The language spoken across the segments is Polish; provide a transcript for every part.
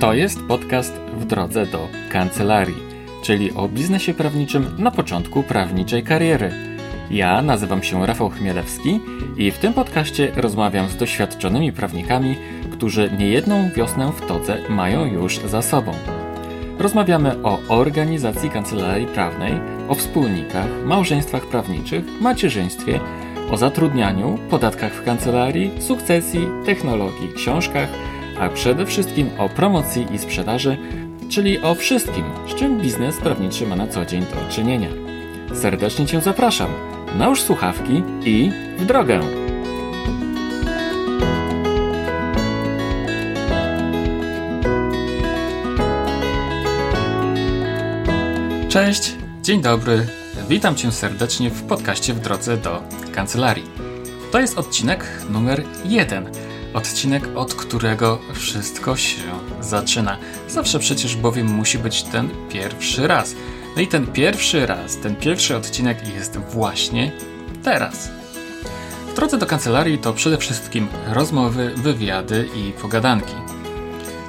To jest podcast w drodze do kancelarii, czyli o biznesie prawniczym na początku prawniczej kariery. Ja nazywam się Rafał Chmielewski i w tym podcaście rozmawiam z doświadczonymi prawnikami, którzy niejedną wiosnę w todze mają już za sobą. Rozmawiamy o organizacji kancelarii prawnej, o wspólnikach, małżeństwach prawniczych, macierzyństwie, o zatrudnianiu, podatkach w kancelarii, sukcesji, technologii, książkach, a przede wszystkim o promocji i sprzedaży, czyli o wszystkim, z czym biznes prawniczy ma na co dzień do czynienia. Serdecznie Cię zapraszam. Nałóż słuchawki i w drogę! Cześć, dzień dobry. Witam Cię serdecznie w podcaście w drodze do kancelarii. To jest odcinek numer jeden. Odcinek, od którego wszystko się zaczyna. Zawsze przecież bowiem musi być ten pierwszy raz. No i ten pierwszy raz, ten pierwszy odcinek jest właśnie teraz. W drodze do kancelarii to przede wszystkim rozmowy, wywiady i pogadanki.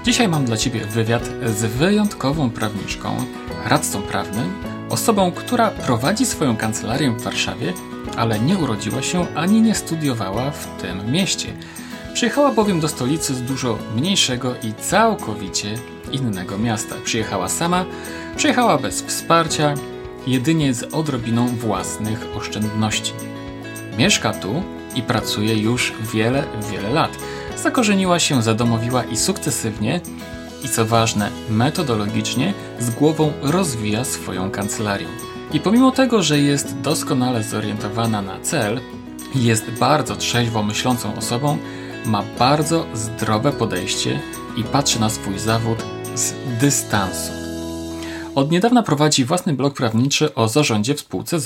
Dzisiaj mam dla Ciebie wywiad z wyjątkową prawniczką, radcą prawnym, osobą, która prowadzi swoją kancelarię w Warszawie, ale nie urodziła się ani nie studiowała w tym mieście. Przyjechała bowiem do stolicy z dużo mniejszego i całkowicie innego miasta. Przyjechała sama, przyjechała bez wsparcia, jedynie z odrobiną własnych oszczędności. Mieszka tu i pracuje już wiele, wiele lat. Zakorzeniła się, zadomowiła i sukcesywnie, i co ważne, metodologicznie, z głową rozwija swoją kancelarię. I pomimo tego, że jest doskonale zorientowana na cel, jest bardzo trzeźwo myślącą osobą, ma bardzo zdrowe podejście i patrzy na swój zawód z dystansu. Od niedawna prowadzi własny blog prawniczy o zarządzie w spółce.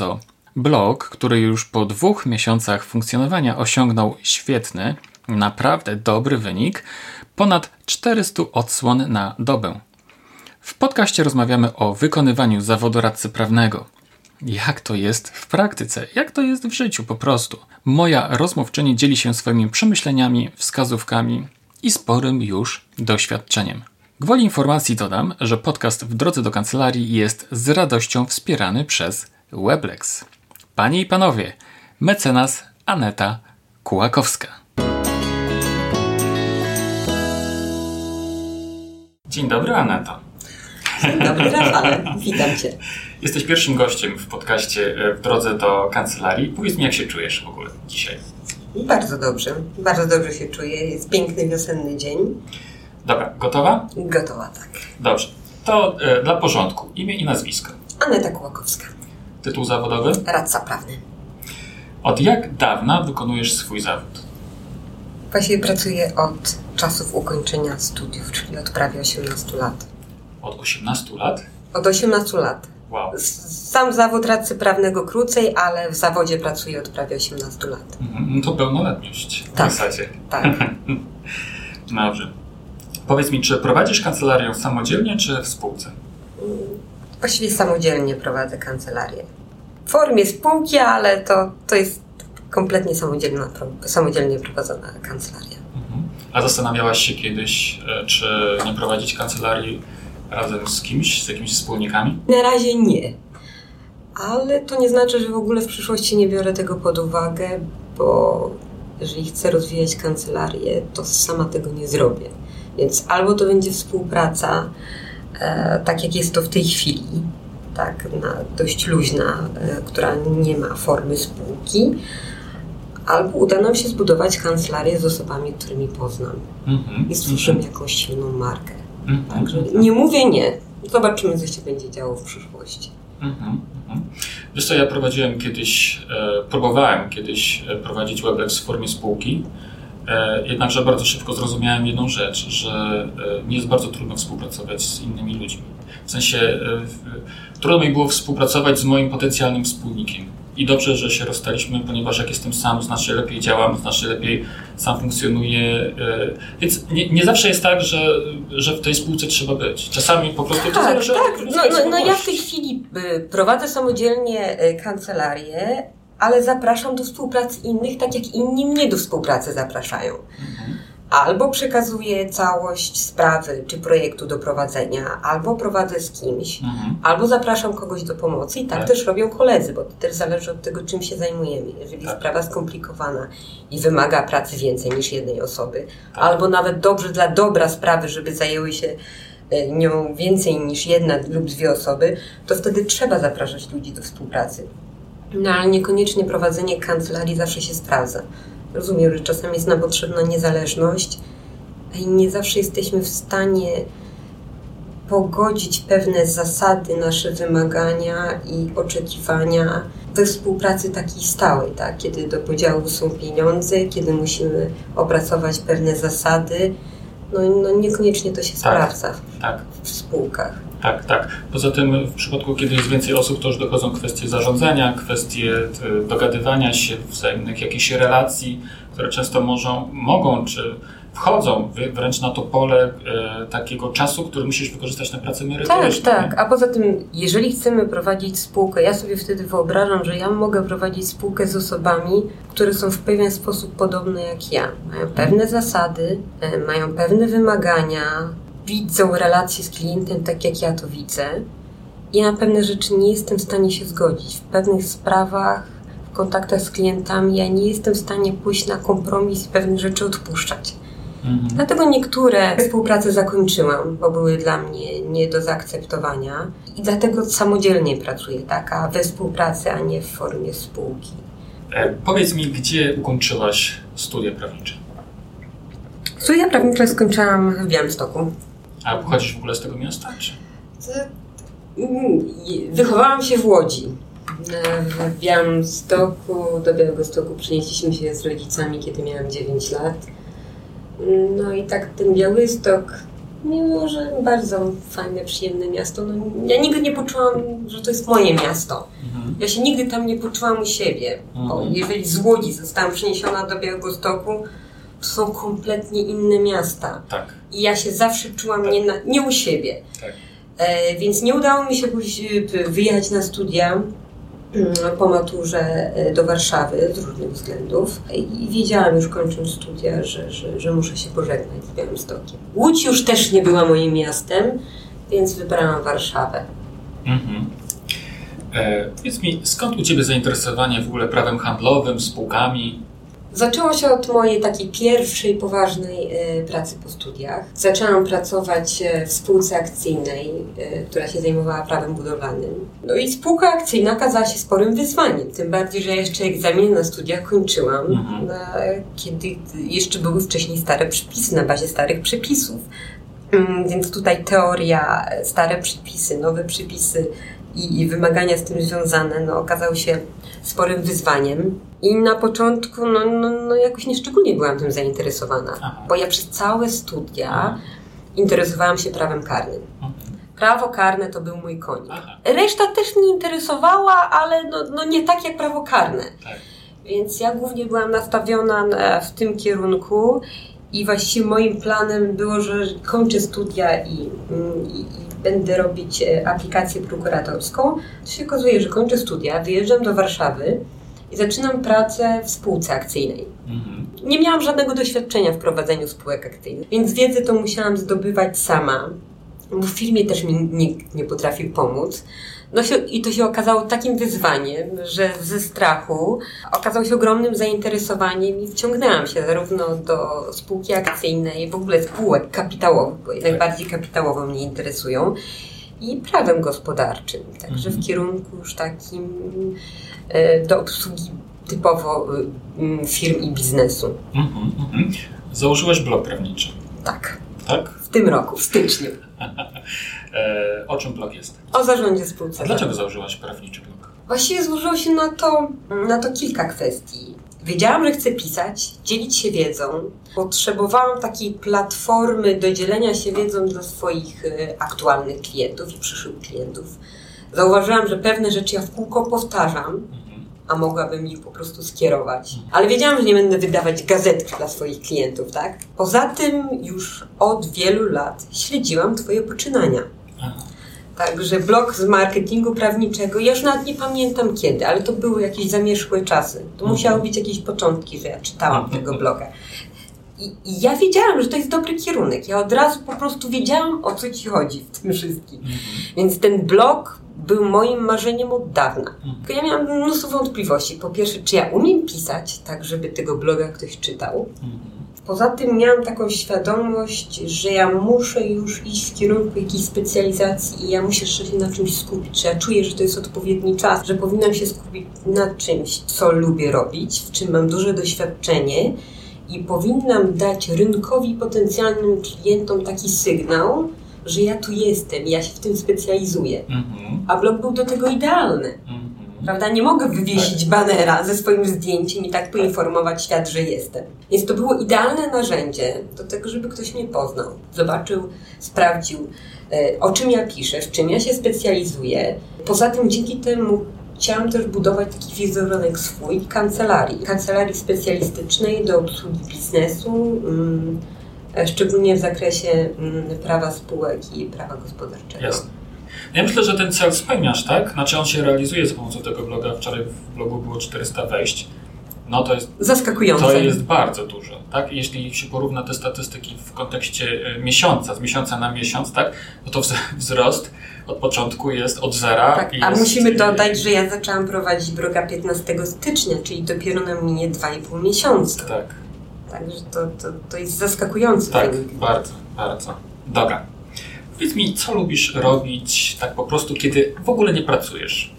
Blog, który już po dwóch miesiącach funkcjonowania osiągnął świetny, naprawdę dobry wynik ponad 400 odsłon na dobę. W podcaście rozmawiamy o wykonywaniu zawodu radcy prawnego. Jak to jest w praktyce, jak to jest w życiu po prostu. Moja rozmówczyni dzieli się swoimi przemyśleniami, wskazówkami i sporym już doświadczeniem. Gwoli informacji dodam, że podcast w drodze do kancelarii jest z radością wspierany przez Weblex. Panie i panowie, mecenas Aneta Kułakowska. Dzień dobry, Aneta. Dzień dobry, Rafale. Witam Cię. Jesteś pierwszym gościem w podcaście e, w drodze do kancelarii. Powiedz mi, jak się czujesz w ogóle dzisiaj? Bardzo dobrze. Bardzo dobrze się czuję. Jest piękny wiosenny dzień. Dobra, gotowa? Gotowa, tak. Dobrze. To e, dla porządku. Imię i nazwisko. Aneta Kłakowska. Tytuł zawodowy? Radca prawny. Od jak dawna wykonujesz swój zawód? Właściwie pracuję od czasów ukończenia studiów, czyli od prawie 18 lat. Od 18 lat? Od 18 lat. Wow. Sam zawód radcy prawnego krócej, ale w zawodzie pracuję od prawie 18 lat. Mhm, no to pełnoletność w Tak. zasadzie. Tak. Dobrze. Powiedz mi, czy prowadzisz kancelarię samodzielnie, czy w spółce? Właściwie samodzielnie prowadzę kancelarię. W formie spółki, ale to, to jest kompletnie samodzielna, samodzielnie prowadzona kancelaria. Mhm. A zastanawiałaś się kiedyś, e, czy nie prowadzić kancelarii razem z kimś, z jakimiś wspólnikami? Na razie nie. Ale to nie znaczy, że w ogóle w przyszłości nie biorę tego pod uwagę, bo jeżeli chcę rozwijać kancelarię, to sama tego nie zrobię. Więc albo to będzie współpraca, e, tak jak jest to w tej chwili, tak, na, dość luźna, e, która nie ma formy spółki, albo uda nam się zbudować kancelarię z osobami, którymi poznam Mhm. i stworzymy jakąś silną markę. Mhm. Także nie mówię nie. Zobaczymy, co się będzie działo w przyszłości. Mhm, mhm. Wiesz co, ja prowadziłem kiedyś, e, próbowałem kiedyś e, prowadzić Weblex w formie spółki, e, jednakże bardzo szybko zrozumiałem jedną rzecz, że mi jest bardzo trudno współpracować z innymi ludźmi. W sensie trudno mi było współpracować z moim potencjalnym wspólnikiem. I dobrze, że się rozstaliśmy, ponieważ jak jestem sam, znacznie lepiej działam, znacznie lepiej sam funkcjonuję. e, Więc nie, nie zawsze jest tak, że, że w tej spółce trzeba być. Czasami po prostu to Tak, zależy tak. od No, no, no ja w tej chwili y, prowadzę samodzielnie y, kancelarię, ale zapraszam do współpracy innych, tak jak inni mnie do współpracy zapraszają. Mhm. Albo przekazuję całość sprawy czy projektu do prowadzenia, albo prowadzę z kimś, Mhm. albo zapraszam kogoś do pomocy i tak, Tak. też robią koledzy, bo to też zależy od tego, czym się zajmujemy. Jeżeli Tak. sprawa skomplikowana i wymaga pracy więcej niż jednej osoby, Tak. albo nawet dobrze dla dobra sprawy, żeby zajęły się e, nią więcej niż jedna lub dwie osoby, to wtedy trzeba zapraszać ludzi do współpracy. No ale niekoniecznie prowadzenie kancelarii zawsze się sprawdza. Rozumiem, że czasem jest nam potrzebna niezależność i nie zawsze jesteśmy w stanie pogodzić pewne zasady, nasze wymagania i oczekiwania we współpracy takiej stałej, tak? kiedy do podziału są pieniądze, kiedy musimy opracować pewne zasady. No, no niekoniecznie to się sprawdza Tak, w spółkach. Tak, tak. Poza tym w przypadku, kiedy jest więcej osób, to już dochodzą kwestie zarządzania, kwestie e, dogadywania się, wzajemnych jakichś relacji, które często możą, mogą czy wchodzą wrę- wręcz na to pole e, takiego czasu, który musisz wykorzystać na pracę Tak, merytoryczną. tak. A poza tym, jeżeli chcemy prowadzić spółkę, ja sobie wtedy wyobrażam, że ja mogę prowadzić spółkę z osobami, które są w pewien sposób podobne jak ja. Mają pewne zasady, e, mają pewne wymagania, widzą relacje z klientem tak, jak ja to widzę. I na pewne rzeczy nie jestem w stanie się zgodzić. W pewnych sprawach, w kontaktach z klientami, ja nie jestem w stanie pójść na kompromis i pewne rzeczy odpuszczać. Mhm. Dlatego niektóre współprace zakończyłam, bo były dla mnie nie do zaakceptowania i dlatego samodzielnie pracuję, taka we współpracy, a nie w formie spółki. E, Powiedz mi, gdzie ukończyłaś studia prawnicze? Studia prawnicze skończyłam w Białymstoku. A pochodzisz w ogóle z tego miasta? Czy? Mm, Wychowałam się w Łodzi. W Białymstoku, do Białegostoku przenieśliśmy się z rodzicami, kiedy miałam 9 lat. No i tak ten Białystok, mimo że bardzo fajne, przyjemne miasto, no ja nigdy nie poczułam, że to jest moje miasto. Mhm. Ja się nigdy tam nie poczułam u siebie. Mhm. jeżeli z Łodzi zostałam przeniesiona do Białegostoku, to są kompletnie inne miasta. Tak, I ja się zawsze czułam nie, na, nie u siebie. tak. E, więc nie udało mi się y, wyjechać na studia mm, po maturze e, do Warszawy z różnych względów. I wiedziałam już kończąc studia, że, że, że muszę się pożegnać z Białymstokiem. Łódź już też nie była moim miastem, więc wybrałam Warszawę. Mhm. E, powiedz mi, skąd u Ciebie zainteresowanie w ogóle prawem handlowym, spółkami? Zaczęło się od mojej takiej pierwszej poważnej e, pracy po studiach. Zaczęłam pracować e, w spółce akcyjnej, e, która się zajmowała prawem budowlanym. No i spółka akcyjna okazała się sporym wyzwaniem, tym bardziej, że jeszcze egzaminy na studiach kończyłam, Mhm. na, kiedy jeszcze były wcześniej stare przepisy, na bazie starych przepisów. Mm, Więc tutaj teoria, stare przepisy, nowe przepisy i, i wymagania z tym związane no, okazały się sporym wyzwaniem. I na początku no, no, no jakoś nieszczególnie byłam tym zainteresowana, Aha. bo ja przez całe studia interesowałam się prawem karnym. Mhm. Prawo karne to był mój konik. Aha, Reszta też mnie interesowała, ale no, no nie tak jak prawo karne. tak. Więc ja głównie byłam nastawiona na, w tym kierunku i właściwie moim planem było, że kończę studia i, mm, i, i będę robić e, aplikację prokuratorską. To się okazuje, że kończę studia, wyjeżdżam do Warszawy i zaczynam pracę w spółce akcyjnej. Mhm. Nie miałam żadnego doświadczenia w prowadzeniu spółek akcyjnych, więc wiedzę to musiałam zdobywać sama, bo w firmie też mi nikt nie potrafił pomóc. No się, I to się okazało takim wyzwaniem, że ze strachu okazało się ogromnym zainteresowaniem i wciągnęłam się zarówno do spółki akcyjnej, w ogóle spółek kapitałowych, bo jednak bardziej kapitałowo mnie interesują, i prawem gospodarczym. Także Mhm. w kierunku już takim e, do obsługi typowo y, mm, firm i biznesu. Mhm. Mhm. Założyłaś blog prawniczy, Tak. tak? W tym roku, w styczniu. E, o czym blog jest? O zarządzie spółce. A dlaczego założyłaś prawniczy blog? Właściwie złożyło się na to, na to kilka kwestii. Wiedziałam, że chcę pisać, dzielić się wiedzą. Potrzebowałam takiej platformy do dzielenia się wiedzą dla swoich e, aktualnych klientów i przyszłych klientów. Zauważyłam, że pewne rzeczy ja w kółko powtarzam, Mhm. a mogłabym ich po prostu skierować. Ale wiedziałam, że nie będę wydawać gazetki dla swoich klientów, tak? Poza tym już od wielu lat śledziłam Twoje poczynania. Także blog z marketingu prawniczego, ja już nawet nie pamiętam kiedy, ale to były jakieś zamierzchłe czasy. To Mhm. musiały być jakieś początki, że ja czytałam tego bloga. I, I, ja wiedziałam, że to jest dobry kierunek. Ja od razu po prostu wiedziałam, o co ci chodzi w tym wszystkim. Mhm. Więc ten blog był moim marzeniem od dawna. Mhm. Tylko ja miałam mnóstwo wątpliwości. Po pierwsze, czy ja umiem pisać tak, żeby tego bloga ktoś czytał? Poza tym miałam taką świadomość, że ja muszę już iść w kierunku jakiejś specjalizacji i ja muszę się na czymś skupić, że ja czuję, że to jest odpowiedni czas, że powinnam się skupić na czymś, co lubię robić, w czym mam duże doświadczenie i powinnam dać rynkowi potencjalnym klientom taki sygnał, że ja tu jestem, ja się w tym specjalizuję. Mhm. A blog był do tego idealny. Mhm. Prawda? Nie mogę wywiesić banera ze swoim zdjęciem i tak poinformować świat, że jestem. Więc to było idealne narzędzie do tego, żeby ktoś mnie poznał, zobaczył, sprawdził, e, o czym ja piszę, w czym ja się specjalizuję. Poza tym dzięki temu chciałam też budować taki wizerunek swój kancelarii. Kancelarii specjalistycznej do obsługi biznesu, mm, e, szczególnie w zakresie mm, prawa spółek i prawa gospodarczego. Jasne. Ja myślę, że ten cel spełniasz, tak? Znaczy on się realizuje za pomocą tego bloga. Wczoraj w blogu było 400 wejść. No to jest... Zaskakujące. To jest bardzo dużo, tak? Jeśli się porówna te statystyki w kontekście e, miesiąca, z miesiąca na miesiąc, tak? No to wzrost od początku jest od zera. Tak, a jest... musimy dodać, że ja zaczęłam prowadzić bloga 15 stycznia, czyli dopiero na minie 2,5 miesiąca. Tak. Także to, to, to jest zaskakujące. Tak, bardzo, bardzo. Dobra. Powiedz mi, co lubisz robić tak po prostu, kiedy w ogóle nie pracujesz?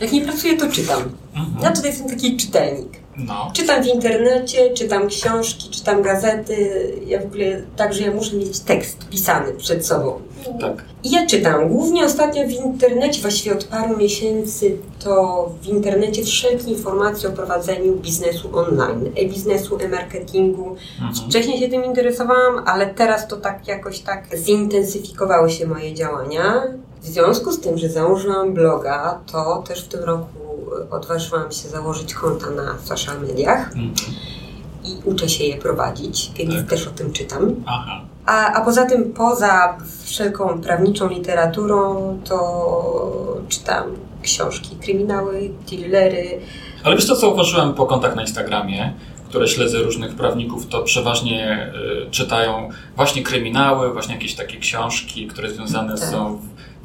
Jak nie pracuję, to czytam. Mhm. Ja tutaj jestem taki czytelnik. No. Czytam w internecie, czytam książki, czytam gazety. Ja w ogóle tak, że ja muszę mieć tekst pisany przed sobą. Tak. I ja czytam. Głównie ostatnio w internecie, właściwie od paru miesięcy, to w internecie wszelkie informacje o prowadzeniu biznesu online, e-biznesu, e-marketingu. Mhm. Wcześniej się tym interesowałam, ale teraz to tak jakoś tak zintensyfikowały się moje działania. W związku z tym, że założyłam bloga, to też w tym roku odważyłam się założyć konta na social mediach mhm. i uczę się je prowadzić, więc tak. też o tym czytam. A, a poza tym, poza wszelką prawniczą literaturą, to czytam książki, kryminały, thrillery. Ale wiesz co, zauważyłem po kontach na Instagramie, które śledzę różnych prawników, to przeważnie y, czytają właśnie kryminały, właśnie jakieś takie książki, które związane tak. są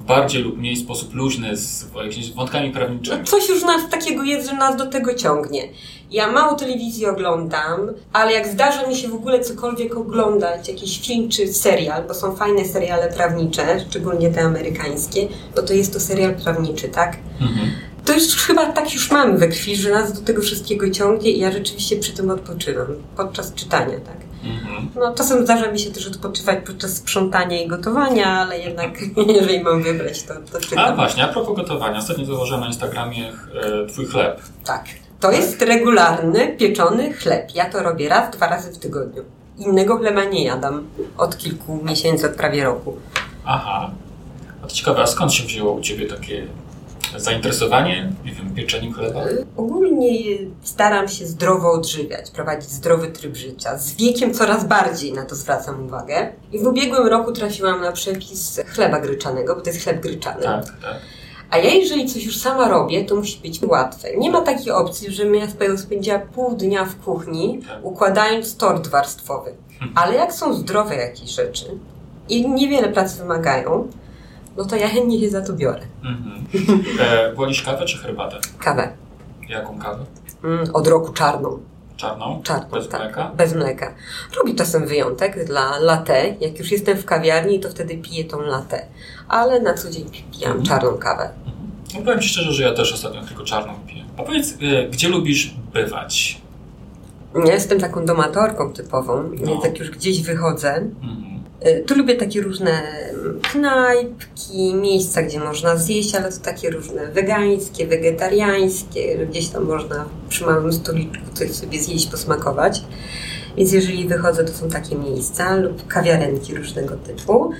bardziej lub mniej sposób luźny z jakimiś wątkami prawniczymi. No coś już nas takiego jest, że nas do tego ciągnie. Ja mało telewizji oglądam, ale jak zdarza mi się w ogóle cokolwiek oglądać, jakiś film czy serial, bo są fajne seriale prawnicze, szczególnie te amerykańskie, bo to jest to serial prawniczy, tak? Mhm. To już chyba tak już mamy we krwi, że nas do tego wszystkiego ciągnie i ja rzeczywiście przy tym odpoczywam, podczas czytania, tak? No, czasem zdarza mi się też odpoczywać podczas sprzątania i gotowania, ale jednak jeżeli mam wybrać, to, to czytam. A właśnie, a propos gotowania. Ostatnio zauważyłem na Instagramie e, Twój chleb. Tak. To jest regularny, pieczony chleb. Ja to robię raz, dwa razy w tygodniu. Innego chleba nie jadam od kilku miesięcy, od prawie roku. Aha. A to ciekawe, a skąd się wzięło u Ciebie takie zainteresowanie, nie wiem, pieczeniem chleba? Ogólnie staram się zdrowo odżywiać, prowadzić zdrowy tryb życia. Z wiekiem coraz bardziej na to zwracam uwagę. I w ubiegłym roku trafiłam na przepis chleba gryczanego, bo to jest chleb gryczany. Tak, tak. A ja jeżeli coś już sama robię, to musi być łatwe. Nie ma takiej opcji, żebym ja spędziła pół dnia w kuchni, tak. układając tort warstwowy. Hmm. Ale jak są zdrowe jakieś rzeczy i niewiele pracy wymagają, no to ja chętnie się za to biorę. Mhm. E, wolisz kawę czy herbatę? Kawę. Jaką kawę? Mm, od roku czarną. Czarną? Czarną, Bez tak. mleka? Bez mleka. Robi czasem wyjątek dla latte. Jak już jestem w kawiarni, to wtedy piję tą latte. Ale na co dzień pijam mhm. czarną kawę. Mhm. No powiem Ci szczerze, że ja też ostatnio tylko czarną piję. A powiedz, e, gdzie lubisz bywać? Ja jestem taką domatorką typową, no. więc jak już gdzieś wychodzę, mhm tu lubię takie różne mm, knajpki, miejsca, gdzie można zjeść, ale to takie różne wegańskie, wegetariańskie, gdzieś tam można przy małym stoliczku coś sobie zjeść, posmakować. Więc jeżeli wychodzę, to są takie miejsca lub kawiarenki różnego typu.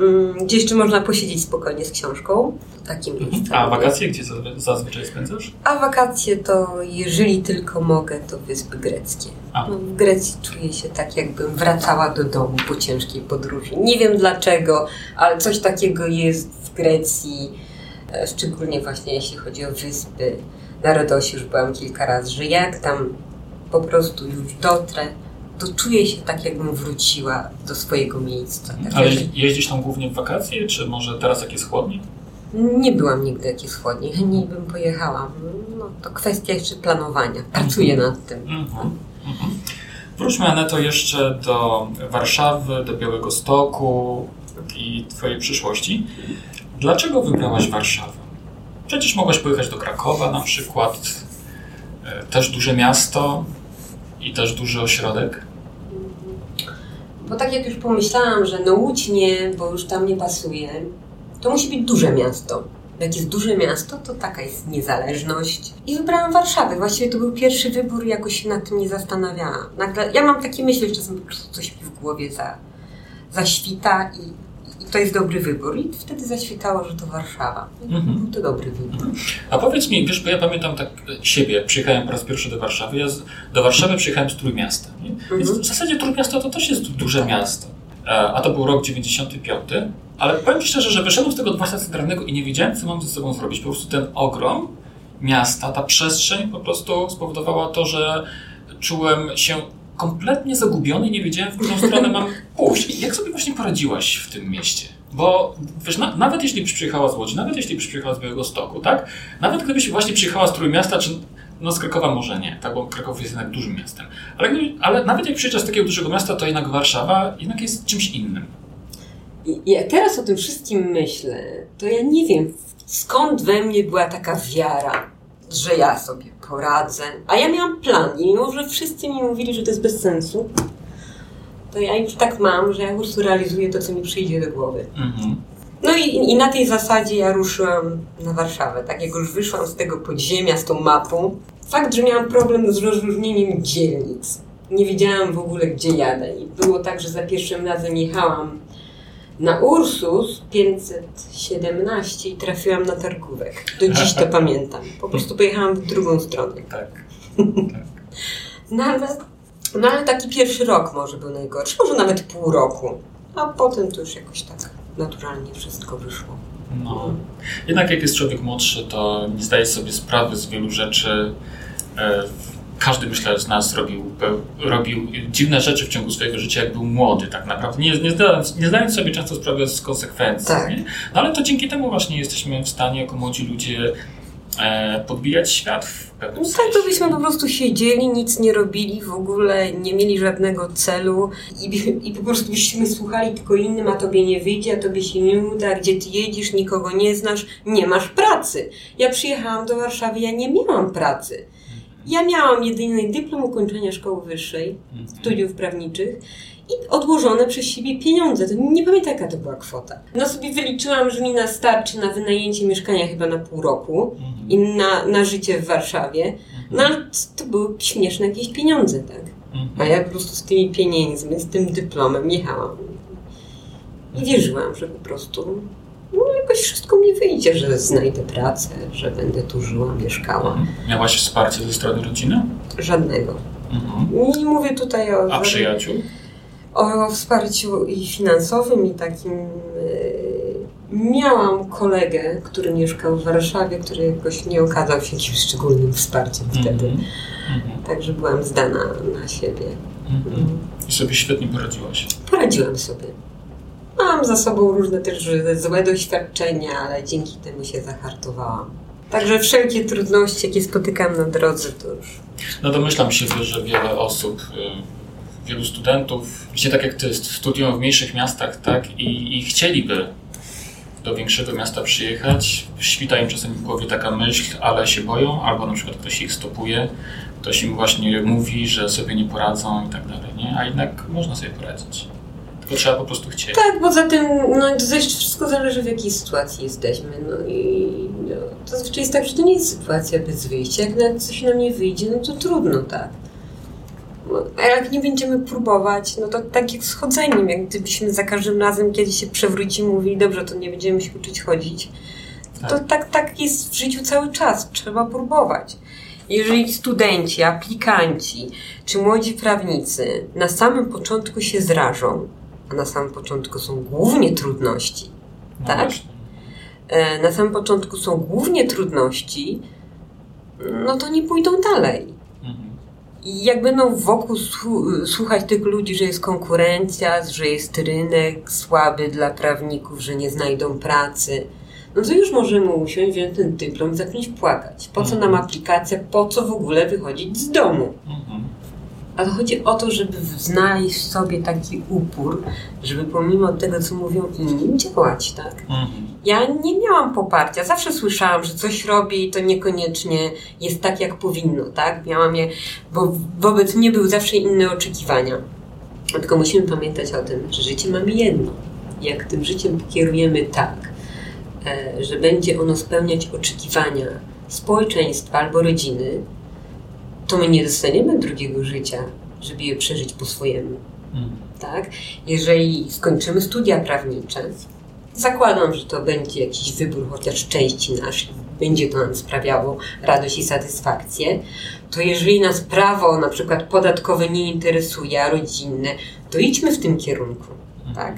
Mm, gdzie jeszcze można posiedzieć spokojnie z książką. Takim mhm. A wakacje gdzie zazwyczaj spędzasz? A wakacje to, jeżeli tylko mogę, to Wyspy Greckie. No, w Grecji czuję się tak, jakbym wracała do domu po ciężkiej podróży. Nie wiem dlaczego, ale coś takiego jest w Grecji, e, szczególnie właśnie jeśli chodzi o wyspy. Na Rodosie już byłam kilka razy, że jak tam po prostu już dotrę, to czuję się tak, jakbym wróciła do swojego miejsca. Tak Ale jeździsz tam głównie w wakacje, czy może teraz jak jest chłodniej? nie byłam nigdy jakiejś chłodniej, chętniej bym pojechała. No, to kwestia jeszcze planowania. Pracuję nad tym. Mhm. Mhm. Wróćmy, Aneto, jeszcze do Warszawy, do Białego Stoku i Twojej przyszłości. Dlaczego wybrałaś Warszawę? Przecież mogłaś pojechać do Krakowa na przykład, e, też duże miasto i też duży ośrodek. Bo tak jak już pomyślałam, że no Łódź nie, bo już tam nie pasuje, to musi być duże miasto. Jak jest duże miasto, to taka jest niezależność. I wybrałam Warszawę. Właściwie to był pierwszy wybór, jakoś się nad tym nie zastanawiałam. Nagle, ja mam takie myśli, że czasem po prostu coś mi w głowie za, zaświta i, to jest dobry wybór. I wtedy zaświtało, że to Warszawa. Mhm. Był to dobry wybór. A powiedz mi, wiesz, bo ja pamiętam tak e, siebie, jak przyjechałem po raz pierwszy do Warszawy. Ja z, do Warszawy przyjechałem z Trójmiasta. Nie? Więc Mhm. w zasadzie Trójmiasto to też jest duże miasto. E, A to był rok 95. Ale powiem szczerze, że wyszedłem z tego dworca centralnego i nie wiedziałem, co mam ze sobą zrobić. Po prostu ten ogrom miasta, ta przestrzeń po prostu spowodowała to, że czułem się kompletnie zagubiony i nie wiedziałem, w którą stronę mam pójść. I jak sobie właśnie poradziłaś w tym mieście? Bo wiesz, na, nawet jeśli byś przyjechała z Łodzi, nawet jeśli byś przyjechała z Białego Stoku, tak? Nawet gdybyś właśnie przyjechała z Trójmiasta, czy no z Krakowa może nie, tak? Bo Kraków jest jednak dużym miastem. Ale, gdyby, ale nawet jak przyjeżdżasz z takiego dużego miasta, to jednak Warszawa jednak jest czymś innym. Jak teraz o tym wszystkim myślę, to ja nie wiem, skąd we mnie była taka wiara, że ja sobie poradzę. A ja miałam plan i mimo, że wszyscy mi mówili, że to jest bez sensu, to ja już tak mam, że ja po prostu realizuję to, co mi przyjdzie do głowy. Mhm. No i, i na tej zasadzie ja ruszyłam na Warszawę. Tak jak już wyszłam z tego podziemia, z tą mapą, fakt, że miałam problem z rozróżnieniem dzielnic. Nie wiedziałam w ogóle, gdzie jadę. I było tak, że za pierwszym razem jechałam na Ursus 517 i trafiłam na targówek. Do dziś to pamiętam. Po prostu pojechałam w drugą stronę. Tak. No ale, no ale taki pierwszy rok może był najgorszy, może nawet pół roku. A potem to już jakoś tak naturalnie wszystko wyszło. No. Jednak jak jest człowiek młodszy, to nie zdaje sobie sprawy z wielu rzeczy. E, Każdy, myślę, z nas robił, robił dziwne rzeczy w ciągu swojego życia, jak był młody, tak naprawdę. Nie, nie, zdając, nie zdając sobie często sprawy z konsekwencji. Tak. No ale to dzięki temu właśnie jesteśmy w stanie, jako młodzi ludzie, e, podbijać świat w pewnym No tak, to byśmy po prostu siedzieli, nic nie robili, w ogóle nie mieli żadnego celu i, i po prostu byśmy słuchali tylko innym, a tobie nie wyjdzie, a tobie się nie uda, gdzie ty jedziesz, nikogo nie znasz, nie masz pracy. Ja przyjechałam do Warszawy, ja nie miałam pracy. Ja miałam jedyny dyplom ukończenia szkoły wyższej, Mhm. studiów prawniczych i odłożone przez siebie pieniądze. To nie pamiętam, jaka to była kwota. No sobie wyliczyłam, że mi na starczy na wynajęcie mieszkania chyba na pół roku Mhm. i na, na życie w Warszawie. No ale to były śmieszne jakieś pieniądze, tak? Mhm. A ja po prostu z tymi pieniędzmi, z tym dyplomem jechałam. I wierzyłam, że po prostu no, jakoś wszystko mi wyjdzie, że znajdę pracę, że będę tu żyła, mieszkała. Mhm. Miałaś wsparcie ze strony rodziny? Żadnego. Mhm. Nie mówię tutaj o, A przyjaciół? o wsparciu i finansowym, i takim. Yy, miałam kolegę, który mieszkał w Warszawie, który jakoś nie okazał się jakimś szczególnym wsparciem wtedy. Mhm. Mhm. Także byłam zdana na siebie. Mhm. I sobie świetnie poradziłaś. Poradziłam sobie. Mam za sobą różne też złe doświadczenia, ale dzięki temu się zahartowałam. Także wszelkie trudności, jakie spotykam na drodze, to już. No domyślam się, że wiele osób, y, wielu studentów, właśnie tak jak ty, studiują w mniejszych miastach, tak, i, i chcieliby do większego miasta przyjechać, świta im czasem w głowie taka myśl, ale się boją, albo na przykład ktoś ich stopuje, ktoś im właśnie mówi, że sobie nie poradzą i tak dalej, nie? A jednak można sobie poradzić. Tylko trzeba po prostu chcieć. Tak, poza tym, no to też wszystko zależy w jakiej sytuacji jesteśmy. No i no, to zazwyczaj jest tak, że to nie jest sytuacja bez wyjścia. Jak nawet coś nam nie wyjdzie, no to trudno, tak. A jak nie będziemy próbować, no to tak jak z chodzeniem, jak gdybyśmy za każdym razem, kiedy się przewrócimy, mówili, dobrze, to nie będziemy się uczyć chodzić. To Tak. tak, tak jest w życiu cały czas. Trzeba próbować. Jeżeli studenci, aplikanci czy młodzi prawnicy na samym początku się zrażą, na samym początku są głównie trudności, No tak? właśnie. e, na samym początku są głównie trudności, no to nie pójdą dalej. Mhm. I jak będą wokół słuchać tych ludzi, że jest konkurencja, że jest rynek słaby dla prawników, że nie znajdą pracy, no to już możemy usiąść, wziąć ten dyplom i zacząć płakać. Po co nam mhm. aplikacja, po co w ogóle wychodzić z domu? Mhm. A to chodzi o to, żeby znaleźć w sobie taki upór, żeby pomimo tego, co mówią inni, działać, tak? Mhm. Ja nie miałam poparcia. Zawsze słyszałam, że coś robię i to niekoniecznie jest tak, jak powinno, tak? Miałam je, bo wobec mnie były zawsze inne oczekiwania. Tylko musimy pamiętać o tym, że życie mamy jedno. Jak tym życiem kierujemy tak, e, że będzie ono spełniać oczekiwania społeczeństwa albo rodziny, to my nie dostaniemy drugiego życia, żeby je przeżyć po swojemu. Hmm. Tak? Jeżeli skończymy studia prawnicze, zakładam, że to będzie jakiś wybór chociaż części nasz, będzie to nam sprawiało radość i satysfakcję, to jeżeli nas prawo na przykład podatkowe nie interesuje, a rodzinne, to idźmy w tym kierunku. Hmm. Tak?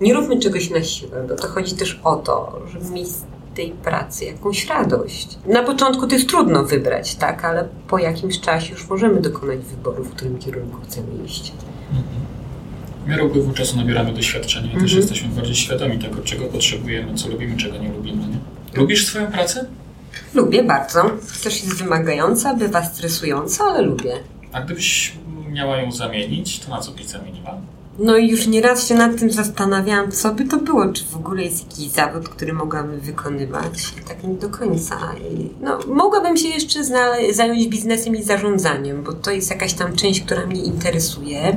Nie róbmy czegoś na siłę, bo to chodzi też o to, żeby mieć tej pracy jakąś radość. Na początku to jest trudno wybrać, tak, ale po jakimś czasie już możemy dokonać wyboru, w którym kierunku chcemy iść. Mhm. W miarę upływu czasu nabieramy doświadczenia i mhm. też jesteśmy bardziej świadomi tego, czego potrzebujemy, co lubimy, czego nie lubimy. Nie? Lubisz swoją pracę? Lubię bardzo. Też jest wymagająca, bywa stresująca, ale lubię. A gdybyś miała ją zamienić, to na co byś zamieniła? No i już nieraz się nad tym zastanawiałam, co by to było, czy w ogóle jest jakiś zawód, który mogłabym wykonywać. Tak nie do końca. No, mogłabym się jeszcze zająć biznesem i zarządzaniem, bo to jest jakaś tam część, która mnie interesuje.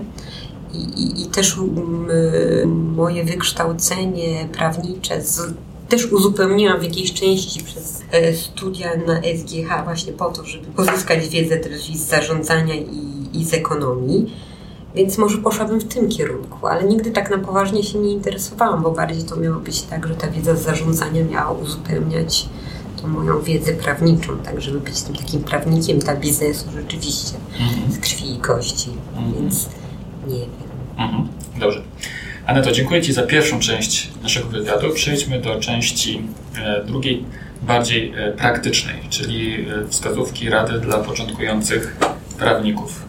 I, i, i też um, moje wykształcenie prawnicze z, też uzupełniłam w jakiejś części przez e, studia na SGH właśnie po to, żeby pozyskać wiedzę też i z zarządzania i, i z ekonomii więc może poszłabym w tym kierunku, ale nigdy tak na poważnie się nie interesowałam, bo bardziej to miało być tak, że ta wiedza z zarządzania miała uzupełniać tą moją wiedzę prawniczą, tak żeby być tym takim prawnikiem dla biznesu rzeczywiście, mhm. z krwi i kości, mhm. więc nie wiem. Mhm. Dobrze. Aneto, dziękuję Ci za pierwszą część naszego wywiadu. Przejdźmy do części e, drugiej, bardziej e, praktycznej, czyli e, wskazówki, rady dla początkujących prawników.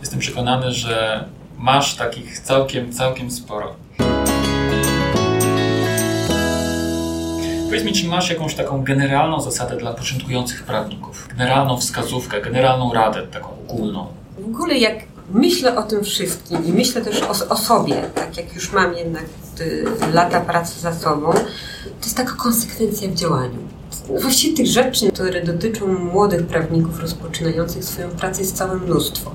Jestem przekonany, że masz takich całkiem, całkiem sporo. Powiedz mi, czy masz jakąś taką generalną zasadę dla początkujących prawników? Generalną wskazówkę, generalną radę, taką ogólną? W ogóle jak myślę o tym wszystkim i myślę też o, o sobie, tak jak już mam jednak y, lata pracy za sobą, to jest taka konsekwencja w działaniu. Właściwie tych rzeczy, które dotyczą młodych prawników rozpoczynających swoją pracę jest całe mnóstwo.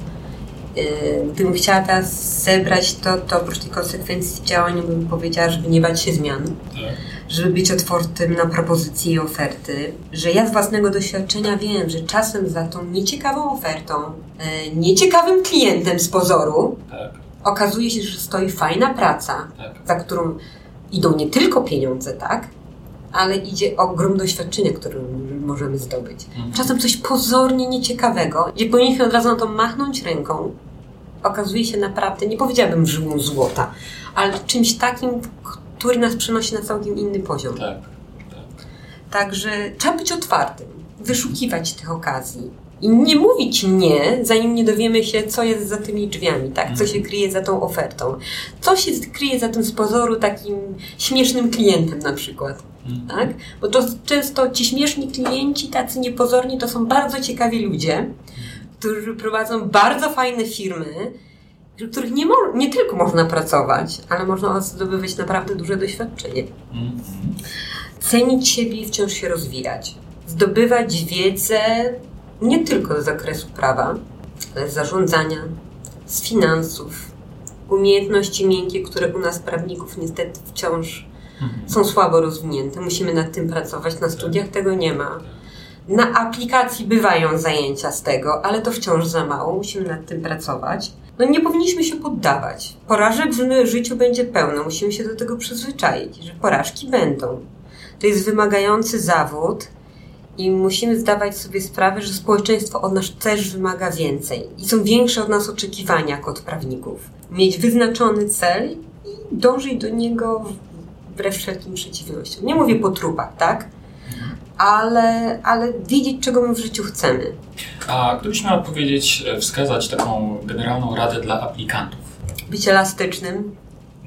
Y, gdybym chciała teraz zebrać to, to oprócz tej konsekwencji działania bym powiedziała, żeby nie bać się zmian, tak. żeby być otwartym na propozycje i oferty, że ja z własnego doświadczenia wiem, że czasem za tą nieciekawą ofertą, y, nieciekawym klientem z pozoru, tak. okazuje się, że stoi fajna praca, tak. za którą idą nie tylko pieniądze, tak? ale idzie ogrom doświadczenia, które możemy zdobyć. Mhm. Czasem coś pozornie nieciekawego, gdzie powinniśmy od razu na to machnąć ręką. Okazuje się naprawdę, nie powiedziałabym żyłą złota, ale czymś takim, który nas przenosi na całkiem inny poziom. Tak, tak. Także trzeba być otwartym, wyszukiwać tych okazji i nie mówić nie, zanim nie dowiemy się, co jest za tymi drzwiami, tak? Co się mhm. kryje za tą ofertą. Co się kryje za tym z pozoru takim śmiesznym klientem na przykład. Mhm. Tak? Bo to często ci śmieszni klienci, tacy niepozorni, to są bardzo ciekawi ludzie, którzy prowadzą bardzo fajne firmy, w których nie, nie tylko można pracować, ale można zdobywać naprawdę duże doświadczenie. Mhm. Cenić siebie i wciąż się rozwijać. Zdobywać wiedzę nie tylko z zakresu prawa, ale z zarządzania, z finansów, umiejętności miękkie, które u nas prawników niestety wciąż mhm. są słabo rozwinięte. Musimy nad tym pracować. Na studiach tego nie ma. Na aplikacji bywają zajęcia z tego, ale to wciąż za mało. Musimy nad tym pracować. No nie powinniśmy się poddawać. Porażek w życiu będzie pełno. Musimy się do tego przyzwyczaić, że porażki będą. To jest wymagający zawód i musimy zdawać sobie sprawę, że społeczeństwo od nas też wymaga więcej i są większe od nas oczekiwania jako od prawników. Mieć wyznaczony cel i dążyć do niego wbrew wszelkim przeciwnościom. Nie mówię po trupach, tak? Ale, ale wiedzieć, czego my w życiu chcemy. A gdybyś miała powiedzieć, e, wskazać taką generalną radę dla aplikantów? Być elastycznym,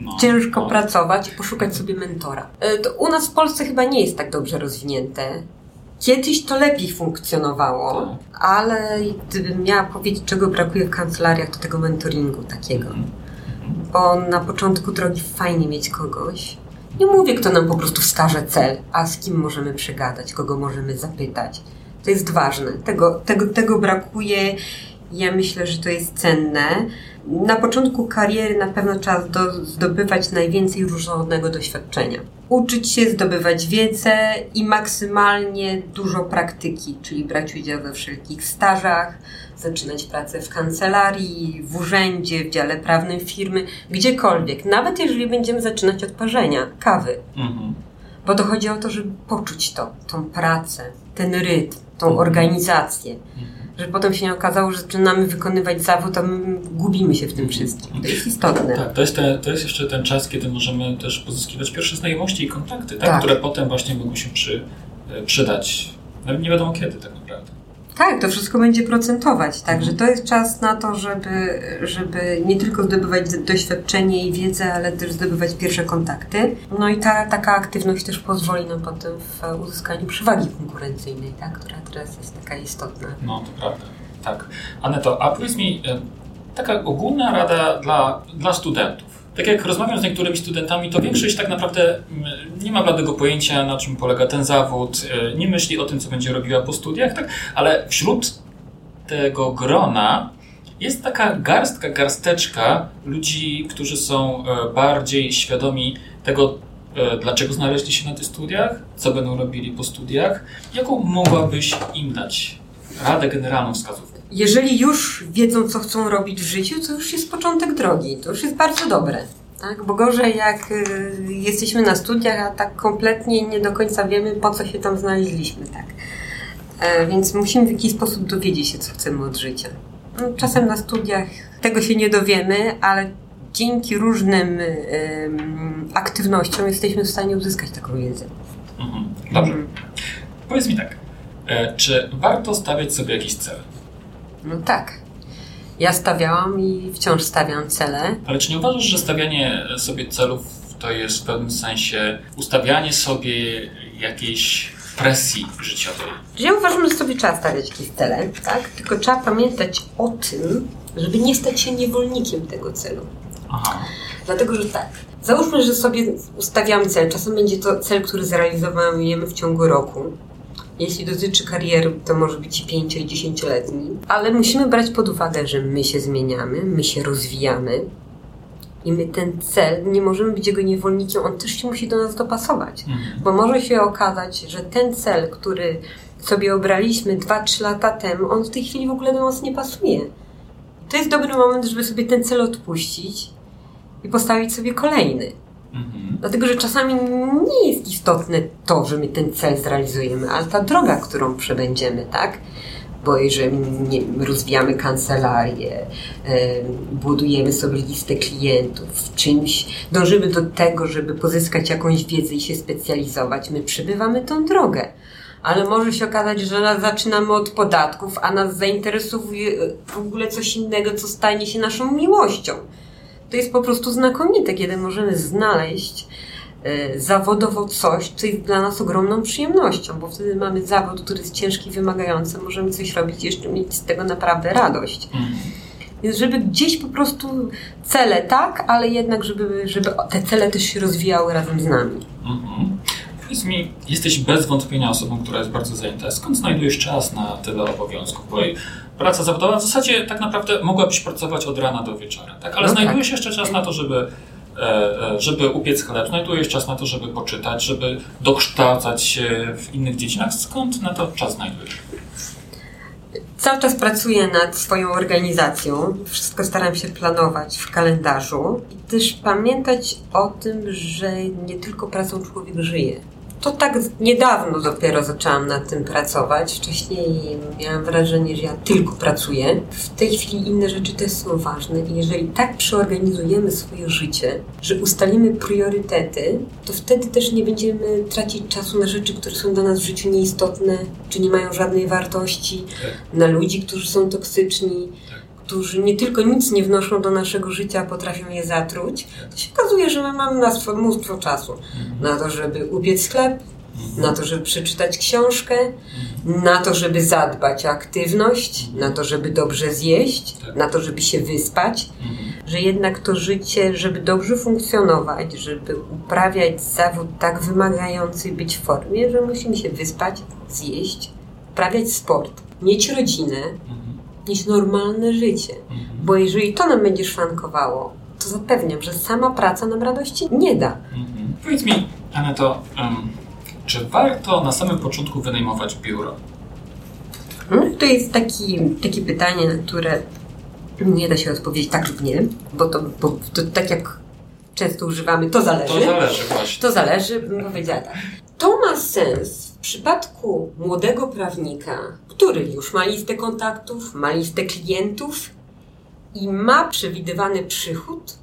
no, ciężko no. pracować i poszukać sobie mentora. E, to u nas w Polsce chyba nie jest tak dobrze rozwinięte. Kiedyś to lepiej funkcjonowało, tak. ale gdybym miała powiedzieć, czego brakuje w kancelariach, to tego mentoringu takiego. Mhm. Bo na początku drogi fajnie mieć kogoś. Nie mówię, kto nam po prostu wskaże cel, a z kim możemy przegadać, kogo możemy zapytać. To jest ważne. Tego, tego, tego brakuje. Ja myślę, że to jest cenne na początku kariery na pewno trzeba do, zdobywać najwięcej różnorodnego doświadczenia. Uczyć się, zdobywać wiedzę i maksymalnie dużo praktyki, czyli brać udział we wszelkich stażach, zaczynać pracę w kancelarii, w urzędzie, w dziale prawnym firmy, gdziekolwiek. Nawet jeżeli będziemy zaczynać od parzenia kawy. Mhm. Bo to chodzi o to, żeby poczuć to, tą pracę, ten rytm, tą mhm. organizację. Mhm że potem się okazało, że zaczynamy wykonywać zawód, a my gubimy się w tym wszystkim. To jest istotne. Tak, to jest, te, to jest jeszcze ten czas, kiedy możemy też pozyskiwać pierwsze znajomości i kontakty, tak? tak. które potem właśnie mogą się przy, e, przydać. Nawet nie wiadomo kiedy tak naprawdę. Tak, to wszystko będzie procentować. Także mhm. to jest czas na to, żeby, żeby nie tylko zdobywać doświadczenie i wiedzę, ale też zdobywać pierwsze kontakty. No i ta taka aktywność też pozwoli nam potem w uzyskaniu przewagi konkurencyjnej, tak? która teraz jest taka istotna. No, to prawda. Tak. Aneto, a powiedz mi, e, taka ogólna rada dla, dla studentów tak jak rozmawiam z niektórymi studentami, to większość tak naprawdę mm, nie ma bladego pojęcia, na czym polega ten zawód, e, nie myśli o tym, co będzie robiła po studiach, tak? ale wśród tego grona jest taka garstka, garsteczka ludzi, którzy są e, bardziej świadomi tego, e, dlaczego znaleźli się na tych studiach, co będą robili po studiach. Jaką mogłabyś im dać radę generalną wskazówkę? Jeżeli już wiedzą, co chcą robić w życiu, to już jest początek drogi. To już jest bardzo dobre. Tak? Bo gorzej, jak y, jesteśmy na studiach, a tak kompletnie nie do końca wiemy, po co się tam znaleźliśmy. Tak? E, więc musimy w jakiś sposób dowiedzieć się, co chcemy od życia. No, czasem na studiach tego się nie dowiemy, ale dzięki różnym aktywnościom jesteśmy w stanie uzyskać taką wiedzę. Mhm. Dobrze. Mhm. Powiedz mi tak, e, czy warto stawiać sobie jakiś cel? No tak. Ja stawiałam i wciąż stawiam cele. Ale czy nie uważasz, że stawianie sobie celów to jest w pewnym sensie ustawianie sobie jakiejś presji życiowej? Ja uważam, że sobie trzeba stawiać jakieś cele, tak? Tylko trzeba pamiętać o tym, żeby nie stać się niewolnikiem tego celu. Aha. Dlatego, że tak, załóżmy, że sobie ustawiamy cel. Czasem będzie to cel, który zrealizujemy w ciągu roku. Jeśli dotyczy kariery, to może być i 5 i 10-letni, ale musimy brać pod uwagę, że my się zmieniamy, my się rozwijamy i my ten cel, nie możemy być jego niewolnikiem, on też się musi do nas dopasować, mhm. bo może się okazać, że ten cel, który sobie obraliśmy 2-3 lata temu, on w tej chwili w ogóle do nas nie pasuje. To jest dobry moment, żeby sobie ten cel odpuścić i postawić sobie kolejny. Mhm. Dlatego, że czasami nie jest istotne to, że my ten cel zrealizujemy, ale ta droga, którą przebędziemy, tak? Bo jeżeli nie, rozwijamy kancelarię, budujemy sobie listę klientów, czymś dążymy do tego, żeby pozyskać jakąś wiedzę i się specjalizować, my przebywamy tą drogę ale może się okazać, że zaczynamy od podatków, a nas zainteresuje w ogóle coś innego, co stanie się naszą miłością to jest po prostu znakomite, kiedy możemy znaleźć e, zawodowo coś, co jest dla nas ogromną przyjemnością, bo wtedy mamy zawód, który jest ciężki, wymagający, możemy coś robić jeszcze mieć z tego naprawdę radość. Mhm. Więc żeby gdzieś po prostu cele tak, ale jednak żeby, żeby te cele też się rozwijały razem z nami. Mhm. Powiedz mi, jesteś bez wątpienia osobą, która jest bardzo zajęta. Skąd znajdujesz czas na tyle obowiązków? Bo praca zawodowa w zasadzie tak naprawdę mogłabyś pracować od rana do wieczora, tak? Ale no znajdujesz tak. jeszcze czas na to, żeby e, e, żeby upiec chleb, znajdujesz czas na to, żeby poczytać, żeby dokształcać się w innych dziedzinach. Skąd na to czas znajdujesz? Cały czas pracuję nad swoją organizacją. Wszystko staram się planować w kalendarzu i też pamiętać o tym, że nie tylko pracą człowiek żyje. To tak niedawno dopiero zaczęłam nad tym pracować. Wcześniej miałam wrażenie, że ja tylko pracuję. W tej chwili inne rzeczy też są ważne i jeżeli tak przeorganizujemy swoje życie, że ustalimy priorytety, to wtedy też nie będziemy tracić czasu na rzeczy, które są dla nas w życiu nieistotne, czy nie mają żadnej wartości, na ludzi, którzy są toksyczni którzy nie tylko nic nie wnoszą do naszego życia, potrafią je zatruć, to się okazuje, że my mamy na mnóstwo czasu mhm. na to, żeby upiec chleb, mhm. na to, żeby przeczytać książkę, mhm. na to, żeby zadbać o aktywność, na to, żeby dobrze zjeść, tak. na to, żeby się wyspać, że jednak to życie, żeby dobrze funkcjonować, żeby uprawiać zawód tak wymagający, być w formie, że musimy się wyspać, zjeść, uprawiać sport, mieć rodzinę, niż normalne życie. Mhm. Bo jeżeli to nam będzie szwankowało, to zapewniam, że sama praca nam radości nie da. Mhm. Powiedz mi, Aneto, um, czy warto na samym początku wynajmować biuro? No, to jest taki, takie pytanie, na które nie da się odpowiedzieć tak lub nie, bo to, bo to tak jak często używamy, to zależy. To zależy właśnie. To zależy, bym powiedziała tak. To ma sens w przypadku młodego prawnika, który już ma listę kontaktów, ma listę klientów i ma przewidywany przychód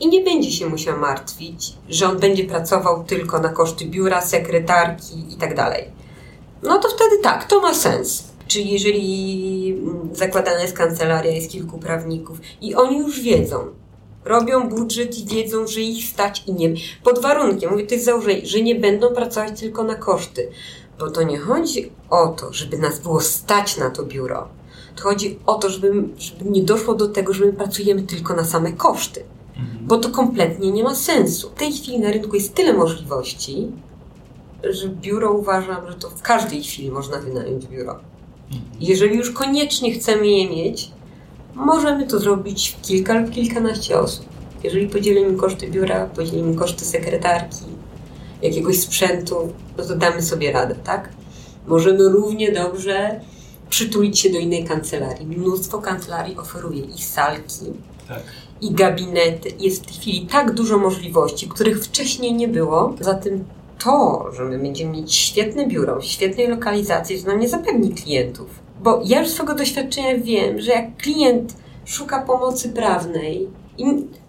i nie będzie się musiał martwić, że on będzie pracował tylko na koszty biura, sekretarki itd. Tak no to wtedy tak, to ma sens. Czyli jeżeli zakładana jest kancelaria, jest kilku prawników i oni już wiedzą, robią budżet i wiedzą, że ich stać i nie. Pod warunkiem, mówię, to jest założenie, że nie będą pracować tylko na koszty. Bo to nie chodzi o to, żeby nas było stać na to biuro. To chodzi o to, żeby, żeby nie doszło do tego, że my pracujemy tylko na same koszty. Mhm. Bo to kompletnie nie ma sensu. W tej chwili na rynku jest tyle możliwości, że biuro uważam, że to w każdej chwili można wynająć biuro. Mhm. Jeżeli już koniecznie chcemy je mieć, możemy to zrobić w kilka lub kilkanaście osób. Jeżeli podzielimy koszty biura, podzielimy koszty sekretarki, jakiegoś sprzętu, no to damy sobie radę, tak? Możemy równie dobrze przytulić się do innej kancelarii. Mnóstwo kancelarii oferuje i salki, tak. i gabinety. Jest w tej chwili tak dużo możliwości, których wcześniej nie było. Zatem to, że my będziemy mieć świetne biuro, świetnej lokalizacji, to nam nie zapewni klientów. Bo ja już z swojego doświadczenia wiem, że jak klient szuka pomocy prawnej,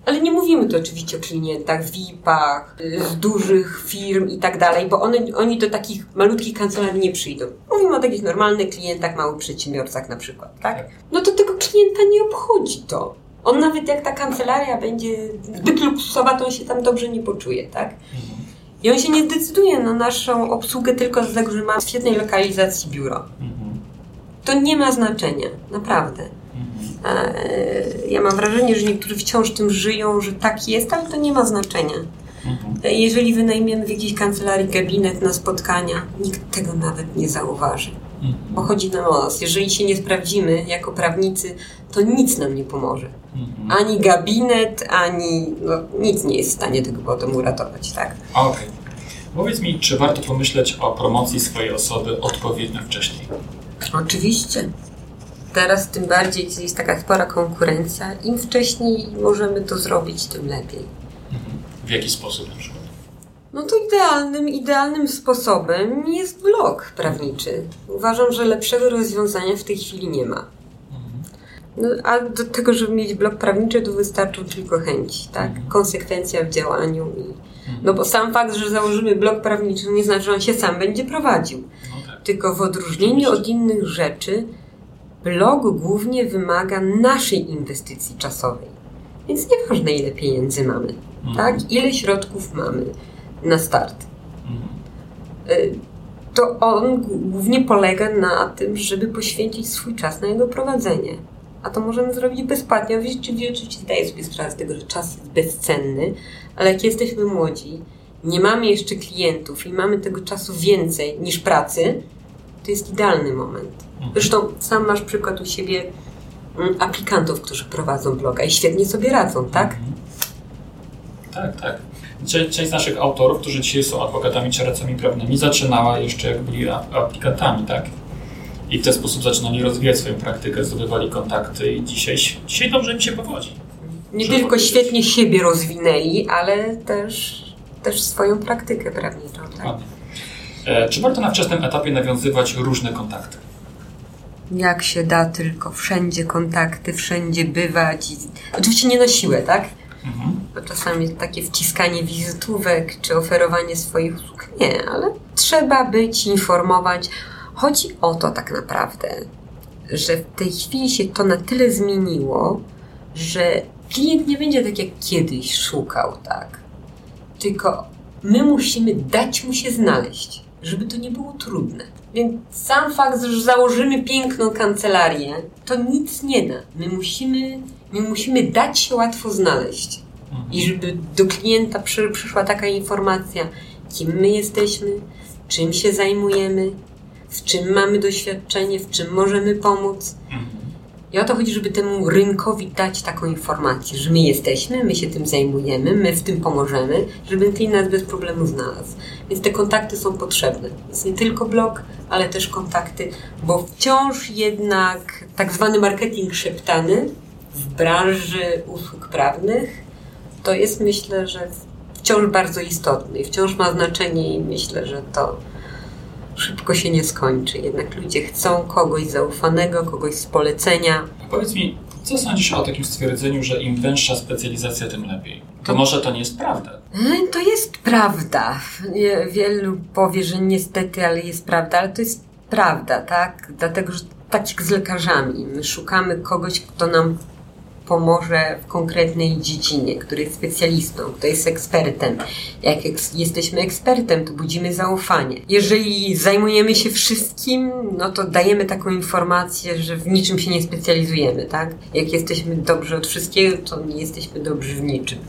ale nie mówimy tu oczywiście o klientach, VIP-ach, z dużych firm i tak dalej, bo one, oni do takich malutkich kancelarii nie przyjdą. Mówimy o takich normalnych klientach, małych przedsiębiorcach na przykład, tak? tak? No to tego klienta nie obchodzi to. On nawet jak ta kancelaria będzie zbyt luksusowa, to on się tam dobrze nie poczuje, tak? I on się nie zdecyduje na naszą obsługę tylko dlatego, że ma w świetnej lokalizacji biuro. Mhm. To nie ma znaczenia, naprawdę. E, ja mam wrażenie, że niektórzy wciąż tym żyją, że tak jest, ale to nie ma znaczenia. Mhm. E, jeżeli wynajmiemy w jakiejś kancelarii gabinet na spotkania, nikt tego nawet nie zauważy. Mhm. Bo chodzi nam o nas. Jeżeli się nie sprawdzimy jako prawnicy, to nic nam nie pomoże. Mhm. Ani gabinet, ani no, nic nie jest w stanie tego potem uratować, tak? Okej. Okay. Powiedz mi, czy warto pomyśleć o promocji swojej osoby odpowiednio wcześniej? Oczywiście. Teraz tym bardziej, gdzie jest taka spora konkurencja, im wcześniej możemy to zrobić, tym lepiej. Mhm. W jaki sposób na przykład? No to idealnym, idealnym sposobem jest blog prawniczy. Uważam, że lepszego rozwiązania w tej chwili nie ma. Mhm. No, a do tego, żeby mieć blog prawniczy, to wystarczą tylko chęci, tak? Mhm. Konsekwencja w działaniu. I, no bo sam fakt, że założymy blog prawniczy, nie znaczy, że on się sam będzie prowadził. Tylko w odróżnieniu od innych rzeczy, blog głównie wymaga naszej inwestycji czasowej. Więc nieważne, ile pieniędzy mamy, mhm. tak? Ile środków mamy na start. Mhm. Y, to on głównie polega na tym, żeby poświęcić swój czas na jego prowadzenie. A to możemy zrobić bezpłatnie. Oczywiście zdaję sobie sprawę z tego, że czas jest bezcenny, ale jak jesteśmy młodzi, nie mamy jeszcze klientów i mamy tego czasu więcej niż pracy, to jest idealny moment. Zresztą sam masz przykład u siebie mm, aplikantów, którzy prowadzą bloga i świetnie sobie radzą, tak? Mhm. Tak, tak. Część z naszych autorów, którzy dzisiaj są adwokatami czy radcami prawnymi, zaczynała jeszcze jak byli aplikantami, tak? I w ten sposób zaczynali rozwijać swoją praktykę, zdobywali kontakty i dzisiaj, dzisiaj dobrze mi się powodzi. Nie tylko świetnie siebie rozwinęli, ale też, też swoją praktykę prawniczą. Tak? E, czy warto na wczesnym etapie nawiązywać różne kontakty? Jak się da, tylko wszędzie kontakty, wszędzie bywać. I... Oczywiście nie na siłę, tak? Mhm. Bo czasami takie wciskanie wizytówek czy oferowanie swoich usług. Nie, ale trzeba być, informować. Chodzi o to tak naprawdę, że w tej chwili się to na tyle zmieniło, że klient nie będzie tak jak kiedyś szukał, tak? Tylko my musimy dać mu się znaleźć, żeby to nie było trudne. Więc sam fakt, że założymy piękną kancelarię, to nic nie da. My musimy, my musimy dać się łatwo znaleźć. I żeby do klienta przy, przyszła taka informacja, kim my jesteśmy, czym się zajmujemy, w czym mamy doświadczenie, w czym możemy pomóc. I o to chodzi, żeby temu rynkowi dać taką informację, że my jesteśmy, my się tym zajmujemy, my w tym pomożemy, żeby klient nas bez problemu znalazł. Więc te kontakty są potrzebne. Jest nie tylko blog, ale też kontakty, bo wciąż jednak tak zwany marketing szeptany w branży usług prawnych to jest myślę, że wciąż bardzo istotny i wciąż ma znaczenie i myślę, że to szybko się nie skończy. Jednak ludzie chcą kogoś zaufanego, kogoś z polecenia. A powiedz mi, co sądzisz o takim stwierdzeniu, że im węższa specjalizacja, tym lepiej? To, może to nie jest prawda? E, to jest prawda. Wielu powie, że niestety, ale jest prawda, ale to jest prawda, tak? Dlatego, że tak jak z lekarzami. My szukamy kogoś, kto nam pomoże w konkretnej dziedzinie, który jest specjalistą, kto jest ekspertem. Jak jesteśmy ekspertem, to budzimy zaufanie. Jeżeli zajmujemy się wszystkim, no to dajemy taką informację, że w niczym się nie specjalizujemy, tak? Jak jesteśmy dobrzy od wszystkiego, to nie jesteśmy dobrzy w niczym.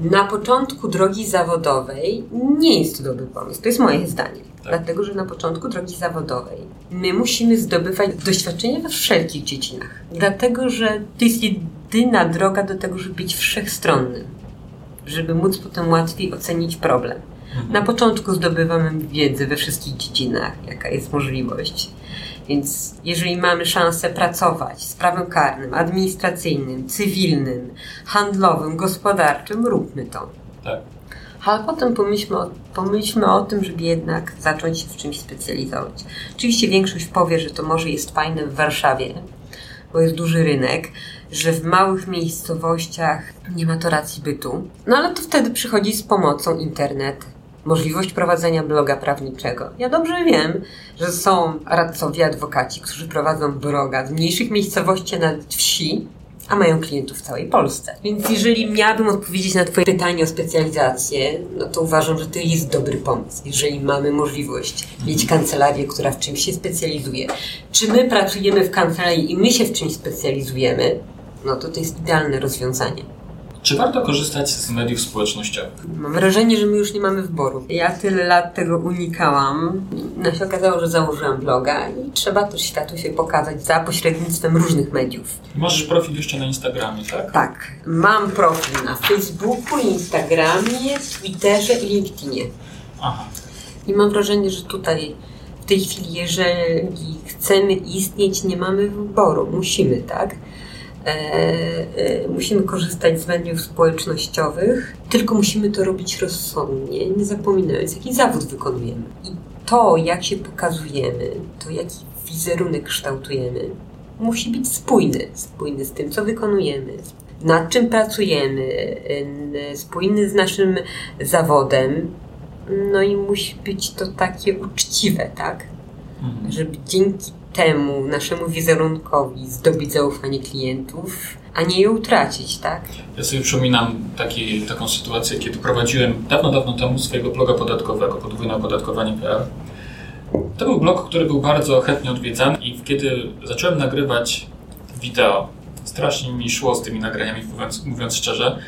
Na początku drogi zawodowej nie jest to dobry pomysł. To jest moje zdanie. Tak. Dlatego, że na początku drogi zawodowej my musimy zdobywać doświadczenie we wszelkich dziedzinach. Dlatego, że to jest jedyna droga do tego, żeby być wszechstronnym. Żeby móc potem łatwiej ocenić problem. Mhm. Na początku zdobywamy wiedzę we wszystkich dziedzinach, jaka jest możliwość. Więc jeżeli mamy szansę pracować z prawem karnym, administracyjnym, cywilnym, handlowym, gospodarczym, róbmy to. Tak. Ale potem pomyślmy o, pomyślmy o tym, żeby jednak zacząć się w czymś specjalizować. Oczywiście większość powie, że to może jest fajne w Warszawie, bo jest duży rynek, że w małych miejscowościach nie ma to racji bytu. No ale to wtedy przychodzi z pomocą internet, możliwość prowadzenia bloga prawniczego. Ja dobrze wiem, że są radcowie, adwokaci, którzy prowadzą bloga w mniejszych miejscowościach nawet wsi, a mają klientów w całej Polsce. Więc jeżeli miałabym odpowiedzieć na Twoje pytanie o specjalizację, no to uważam, że to jest dobry pomysł. Jeżeli mamy możliwość mieć kancelarię, która w czymś się specjalizuje. Czy my pracujemy w kancelarii i my się w czymś specjalizujemy, no to to jest idealne rozwiązanie. Czy warto korzystać z mediów społecznościowych? Mam wrażenie, że my już nie mamy wyboru. Ja tyle lat tego unikałam. No się okazało, że założyłam bloga i trzeba też światu się pokazać za pośrednictwem różnych mediów. Możesz profil jeszcze na Instagramie, tak? Tak. Mam profil na Facebooku, Instagramie, Twitterze i LinkedInie. Aha. I mam wrażenie, że tutaj w tej chwili, jeżeli chcemy istnieć, nie mamy wyboru. Musimy, tak? E, e, musimy korzystać z mediów społecznościowych, tylko musimy to robić rozsądnie, nie zapominając, jaki zawód wykonujemy. I to, jak się pokazujemy, to jaki wizerunek kształtujemy, musi być spójny. Spójny z tym, co wykonujemy, nad czym pracujemy, spójny z naszym zawodem. No i musi być to takie uczciwe, tak? Mhm. Żeby dzięki temu naszemu wizerunkowi zdobyć zaufanie klientów, a nie je utracić, tak? Ja sobie przypominam taki, taką sytuację, kiedy prowadziłem dawno, dawno temu swojego bloga podatkowego, podwójne opodatkowanie.pl. To był blog, który był bardzo chętnie odwiedzany i kiedy zacząłem nagrywać wideo, strasznie mi szło z tymi nagraniami, mówiąc, mówiąc szczerze,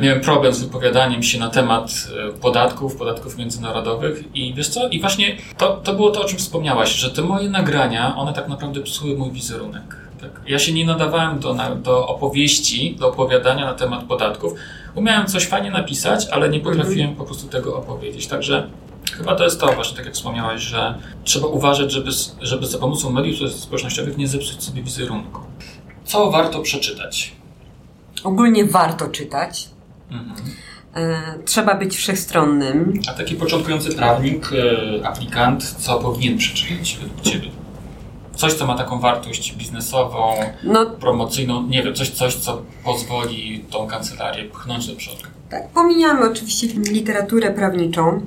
miałem problem z wypowiadaniem się na temat e, podatków, podatków międzynarodowych i wiesz co? I właśnie to, to było to, o czym wspomniałaś, że te moje nagrania, one tak naprawdę psuły mój wizerunek. Tak? Ja się nie nadawałem do, do opowieści, do opowiadania na temat podatków. Umiałem coś fajnie napisać, ale nie potrafiłem mhm. po prostu tego opowiedzieć. Także Chyba to jest to właśnie, tak jak wspomniałaś, że trzeba uważać, żeby, żeby za pomocą mediów społecznościowych nie zepsuć sobie wizerunku. Co warto przeczytać? Ogólnie warto czytać. Mhm. E, trzeba być wszechstronnym. A taki początkujący prawnik, e, aplikant, co powinien przeczytać według Ciebie? Coś, co ma taką wartość biznesową, no, promocyjną, nie wiem, coś, coś, co pozwoli tą kancelarię pchnąć do przodu. Tak, pomijamy oczywiście literaturę prawniczą,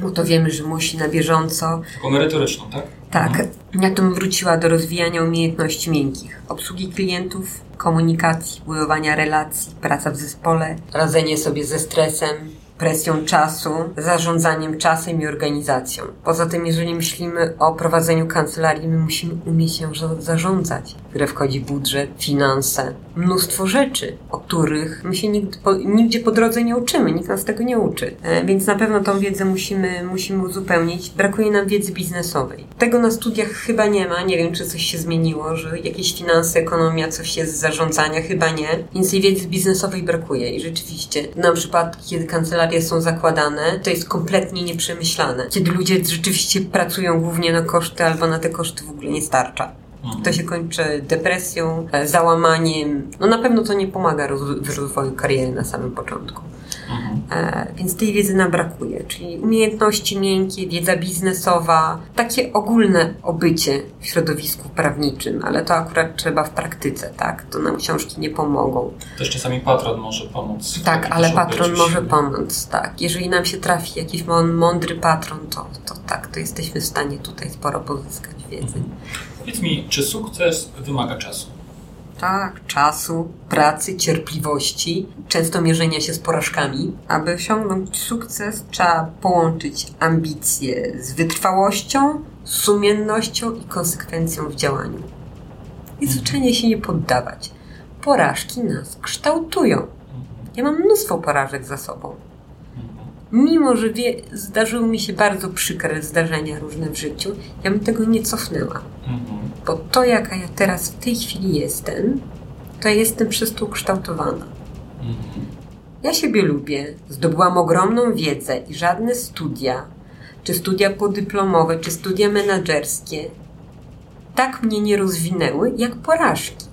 bo to wiemy, że musi na bieżąco. Taką merytoryczną, tak? Tak. Ja bym wróciła do rozwijania umiejętności miękkich, obsługi klientów, komunikacji, budowania relacji, praca w zespole, radzenie sobie ze stresem, presją czasu, zarządzaniem czasem i organizacją. Poza tym, jeżeli myślimy o prowadzeniu kancelarii, my musimy umieć ją zarządzać, które wchodzi budżet, finanse, mnóstwo rzeczy, o których my się nigdy po, nigdzie po drodze nie uczymy, nikt nas tego nie uczy. E, więc na pewno tą wiedzę musimy, musimy uzupełnić. Brakuje nam wiedzy biznesowej. Tego na studiach chyba nie ma, nie wiem, czy coś się zmieniło, że jakieś finanse, ekonomia, coś jest z zarządzania, chyba nie. Więc tej wiedzy biznesowej brakuje i rzeczywiście, na przykład, kiedy kancelaria są zakładane, to jest kompletnie nieprzemyślane. Kiedy ludzie rzeczywiście pracują głównie na koszty albo na te koszty w ogóle nie starcza. Mhm. To się kończy depresją, e, załamaniem. No na pewno to nie pomaga w rozwoju kariery na samym początku. E, więc tej wiedzy nam brakuje, czyli umiejętności miękkie, wiedza biznesowa, takie ogólne obycie w środowisku prawniczym, ale to akurat trzeba w praktyce, tak? To nam książki nie pomogą. Też czasami patron może pomóc. Tak, ale patron może pomóc, tak. Jeżeli nam się trafi jakiś mądry patron, to, to tak, to jesteśmy w stanie tutaj sporo pozyskać wiedzy. Mhm. Powiedz mi, czy sukces wymaga czasu? Tak, czasu, pracy, cierpliwości, często mierzenia się z porażkami. Aby osiągnąć sukces, trzeba połączyć ambicje z wytrwałością, sumiennością i konsekwencją w działaniu. I zwyczajnie się nie poddawać. Porażki nas kształtują. Ja mam mnóstwo porażek za sobą. Mimo, że wie, zdarzyły mi się bardzo przykre zdarzenia różne w życiu, ja bym tego nie cofnęła. Mhm. Bo to, jaka ja teraz w tej chwili jestem, to jestem przez to ukształtowana. Mhm. Ja siebie lubię, zdobyłam ogromną wiedzę i żadne studia, czy studia podyplomowe, czy studia menedżerskie, tak mnie nie rozwinęły jak porażki.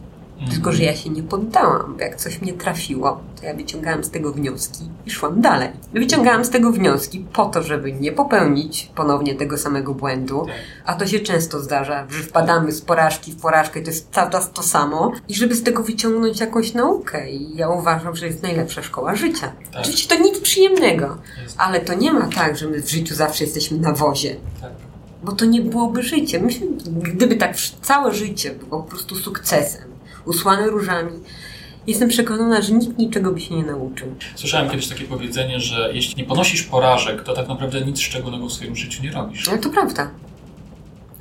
Tylko, że ja się nie poddałam, bo jak coś mnie trafiło, to ja wyciągałam z tego wnioski i szłam dalej. Wyciągałam z tego wnioski po to, żeby nie popełnić ponownie tego samego błędu, tak. a to się często zdarza, że wpadamy z porażki w porażkę i to jest cały czas to samo, i żeby z tego wyciągnąć jakąś naukę. I ja uważam, że jest najlepsza szkoła życia. Tak. Oczywiście to nic przyjemnego, ale to nie ma tak, że my w życiu zawsze jesteśmy na wozie. Tak bo to nie byłoby życie. Myślę, gdyby tak całe życie było po prostu sukcesem, usłane różami. Jestem przekonana, że nikt niczego by się nie nauczył. Słyszałem kiedyś takie powiedzenie, że jeśli nie ponosisz porażek, to tak naprawdę nic szczególnego w swoim życiu nie robisz. No to prawda.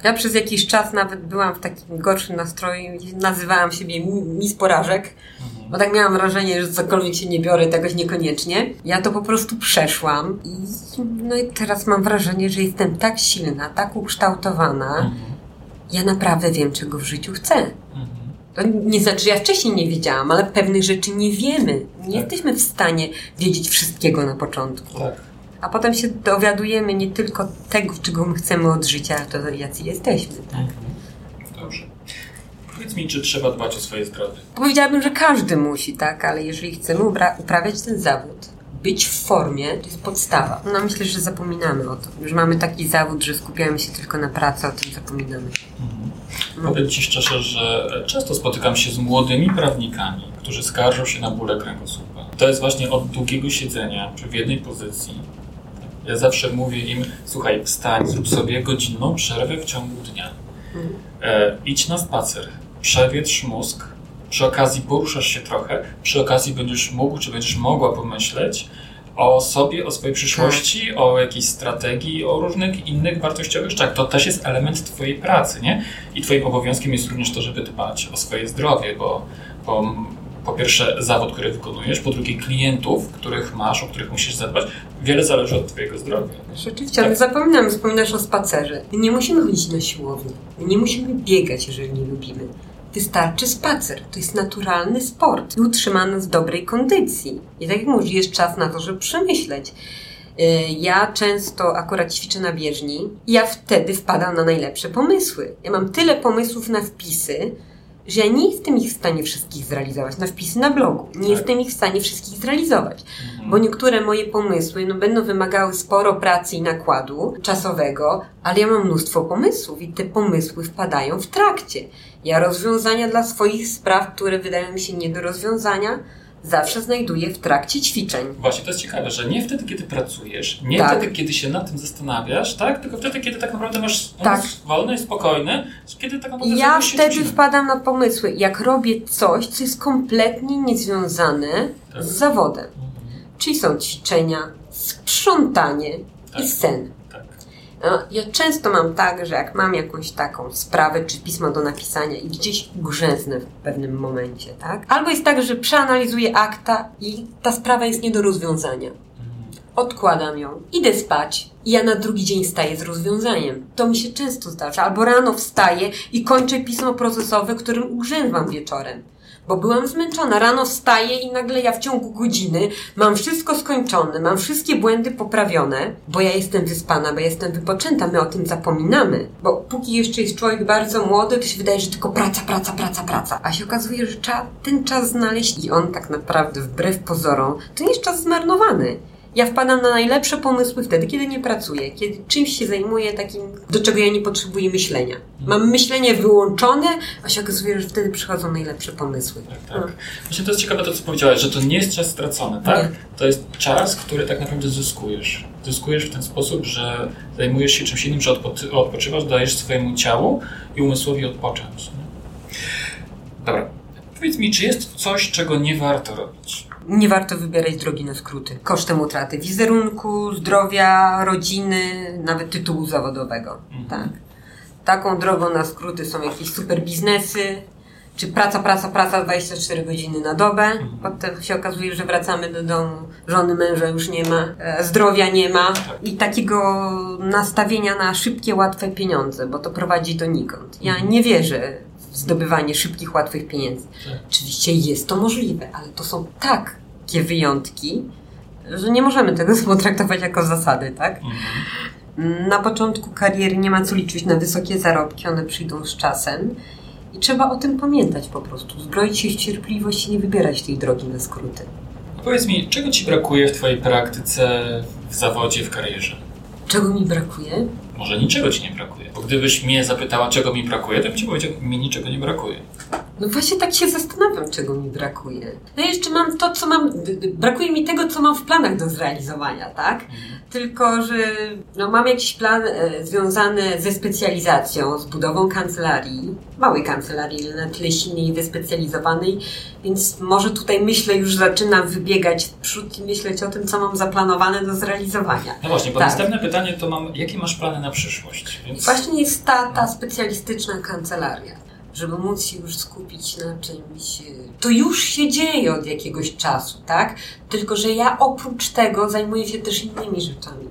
Ja przez jakiś czas nawet byłam w takim gorszym nastroju i nazywałam siebie mis porażek, mhm. bo tak miałam wrażenie, że cokolwiek się nie biorę, tegoś niekoniecznie. Ja to po prostu przeszłam i no i teraz mam wrażenie, że jestem tak silna, tak ukształtowana. Mhm. Ja naprawdę wiem, czego w życiu chcę. Mhm. To nie znaczy, że ja wcześniej nie wiedziałam, ale pewnych rzeczy nie wiemy. Nie tak. jesteśmy w stanie wiedzieć wszystkiego na początku. Tak. A potem się dowiadujemy nie tylko tego, czego my chcemy od życia, ale to jacy jesteśmy. Tak? Dobrze. Powiedz mi, czy trzeba dbać o swoje zdrowie? Powiedziałabym, że każdy musi, tak, ale jeżeli chcemy uprawiać ten zawód, być w formie to jest podstawa. No myślę, że zapominamy o tym. Już mamy taki zawód, że skupiamy się tylko na pracy, o tym zapominamy. Mhm. No. Powiem Ci szczerze, że często spotykam się z młodymi prawnikami, którzy skarżą się na bóle kręgosłupa. To jest właśnie od długiego siedzenia w jednej pozycji. Ja zawsze mówię im, słuchaj, wstań, zrób sobie godzinną przerwę w ciągu dnia. Mhm. E, idź na spacer, przewietrz mózg, przy okazji poruszasz się trochę, przy okazji będziesz mógł, czy będziesz mogła pomyśleć o sobie, o swojej przyszłości, tak. o jakiejś strategii, o różnych innych wartościowych rzeczach. To też jest element Twojej pracy, nie? I Twoim obowiązkiem jest również to, żeby dbać o swoje zdrowie, bo, bo po pierwsze zawód, który wykonujesz, po drugie klientów, których masz, o których musisz zadbać. Wiele zależy od Twojego zdrowia. Rzeczywiście, ale zapominam, wspominasz o spacerze. My nie musimy chodzić na siłownię. My nie musimy biegać, jeżeli nie lubimy. Wystarczy spacer. To jest naturalny sport i utrzymany w dobrej kondycji. I tak jak mówisz, jest czas na to, żeby przemyśleć. Y, ja często akurat ćwiczę na bieżni i ja wtedy wpadam na najlepsze pomysły. Ja mam tyle pomysłów na wpisy, że ja nie jestem ich w stanie wszystkich zrealizować na wpisy na blogu. Nie Tak. jestem ich w stanie wszystkich zrealizować, Mhm. bo niektóre moje pomysły no, będą wymagały sporo pracy i nakładu czasowego, ale ja mam mnóstwo pomysłów i te pomysły wpadają w trakcie. Ja rozwiązania dla swoich spraw, które wydają mi się nie do rozwiązania, zawsze znajduję w trakcie ćwiczeń. Właśnie, to jest ciekawe, że nie wtedy, kiedy pracujesz, nie Tak. wtedy, kiedy się nad tym zastanawiasz, tak? Tylko wtedy, kiedy tak naprawdę masz Tak. wolny, spokojny, kiedy tak naprawdę I ja się wtedy innym. wpadam na pomysły, jak robię coś, co jest kompletnie niezwiązane Tak. z zawodem. Mhm. Czyli są ćwiczenia, sprzątanie Tak. i sen. No, Ja często mam tak, że jak mam jakąś taką sprawę czy pismo do napisania i gdzieś grzęznę w pewnym momencie, tak? Albo jest tak, że przeanalizuję akta i ta sprawa jest nie do rozwiązania. Odkładam ją, idę spać i ja na drugi dzień wstaję z rozwiązaniem. To mi się często zdarza. Albo rano wstaję i kończę pismo procesowe, którym ugrzęzłam wieczorem. Bo byłam zmęczona. Rano wstaję i nagle ja w ciągu godziny mam wszystko skończone, mam wszystkie błędy poprawione, bo ja jestem wyspana, bo jestem wypoczęta. My o tym zapominamy. Bo póki jeszcze jest człowiek bardzo młody, to się wydaje, że tylko praca, praca, praca, praca. A się okazuje, że trzeba ten czas znaleźć i on tak naprawdę wbrew pozorom, to nie jest czas zmarnowany. Ja wpadam na najlepsze pomysły wtedy, kiedy nie pracuję, kiedy czymś się zajmuję takim, do czego ja nie potrzebuję myślenia. Mam myślenie wyłączone, a się okazuje, że wtedy przychodzą najlepsze pomysły. Tak, tak. Właśnie to jest ciekawe to, co powiedziałaś, że to nie jest czas stracony, tak? Nie. To jest czas, który tak naprawdę zyskujesz. Zyskujesz w ten sposób, że zajmujesz się czymś innym, że odpoczy- odpoczywasz, dajesz swojemu ciału i umysłowi odpocząć. Nie? Dobra. Powiedz mi, czy jest coś, czego nie warto robić? Nie warto wybierać drogi na skróty. Kosztem utraty wizerunku, zdrowia, rodziny, nawet tytułu zawodowego. Mhm. Tak. Taką drogą na skróty są jakieś super biznesy, czy praca, praca, praca 24 godziny na dobę. Potem się okazuje, że wracamy do domu, żony męża już nie ma, e, zdrowia nie ma i takiego nastawienia na szybkie, łatwe pieniądze, bo to prowadzi donikąd. Ja nie wierzę zdobywanie szybkich, łatwych pieniędzy. Tak. Oczywiście jest to możliwe, ale to są takie wyjątki, że nie możemy tego potraktować jako zasady, tak? Mhm. Na początku kariery nie ma co liczyć na wysokie zarobki, one przyjdą z czasem i trzeba o tym pamiętać po prostu. Zbroić się w cierpliwość i nie wybierać tej drogi na skróty. Powiedz mi, czego Ci brakuje w Twojej praktyce, w zawodzie, w karierze? Czego mi brakuje? Może niczego Ci nie brakuje. Bo gdybyś mnie zapytała, czego mi brakuje, to bym Ci powiedział, mi niczego nie brakuje. No właśnie tak się zastanawiam, czego mi brakuje. No jeszcze mam to, co mam. Brakuje mi tego, co mam w planach do zrealizowania, tak? Tylko, że no, mam jakiś plan e, związany ze specjalizacją, z budową kancelarii, małej kancelarii, ale na tyle silnej i wyspecjalizowanej, więc może tutaj myślę, już zaczynam wybiegać w przód i myśleć o tym, co mam zaplanowane do zrealizowania. No właśnie, bo Tak. następne pytanie to mam, jakie masz plany na przyszłość? Więc... Właśnie jest ta, ta specjalistyczna kancelaria, żeby móc się już skupić na czymś. To już się dzieje od jakiegoś czasu, tak? Tylko, że ja oprócz tego zajmuję się też innymi rzeczami.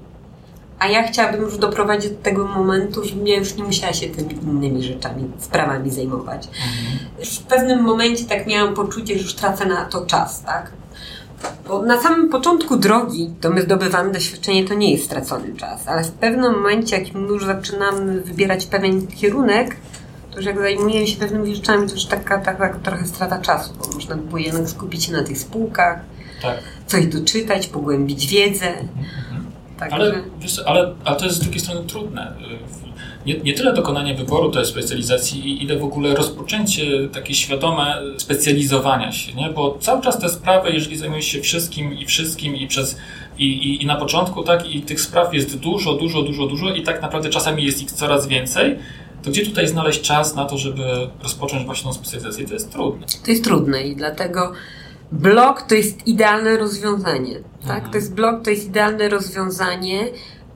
A ja chciałabym już doprowadzić do tego momentu, żebym ja już nie musiała się tymi innymi rzeczami, sprawami zajmować. Mhm. W pewnym momencie tak miałam poczucie, że już tracę na to czas, tak? Bo na samym początku drogi, to my zdobywamy doświadczenie, to nie jest stracony czas, ale w pewnym momencie, jak już zaczynamy wybierać pewien kierunek, to już jak zajmujemy się pewnymi rzeczami, to już taka, taka trochę strata czasu, bo można by było jednak skupić się na tych spółkach, Tak. coś doczytać, pogłębić wiedzę. Mhm. Także Ale, wiesz, ale, ale to jest z drugiej strony trudne. Nie, nie tyle dokonanie wyboru tej specjalizacji, ile w ogóle rozpoczęcie takie świadome specjalizowania się, nie? Bo cały czas te sprawy, jeżeli zajmujesz się wszystkim i wszystkim i przez i, i, i na początku, tak, i tych spraw jest dużo, dużo, dużo, dużo i tak naprawdę czasami jest ich coraz więcej, to gdzie tutaj znaleźć czas na to, żeby rozpocząć właśnie tą specjalizację? To jest trudne. to jest trudne i dlatego blog to jest idealne rozwiązanie. Tak? Mhm. To jest blog to jest idealne rozwiązanie,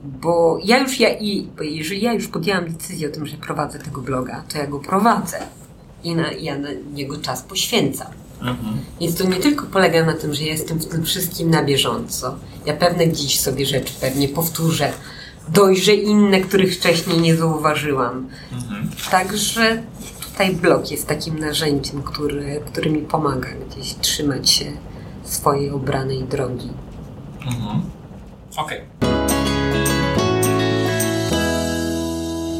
bo ja już ja i jeżeli ja już podjęłam decyzję o tym, że prowadzę tego bloga, to ja go prowadzę i na, ja na niego czas poświęcam. Mhm. Więc to nie tylko polega na tym, że ja jestem w tym wszystkim na bieżąco. Ja pewne gdzieś sobie rzeczy pewnie powtórzę, dojrzę inne, których wcześniej nie zauważyłam. Mhm. Także tutaj blog jest takim narzędziem, który, który mi pomaga gdzieś trzymać się swojej obranej drogi. Mhm. Okej.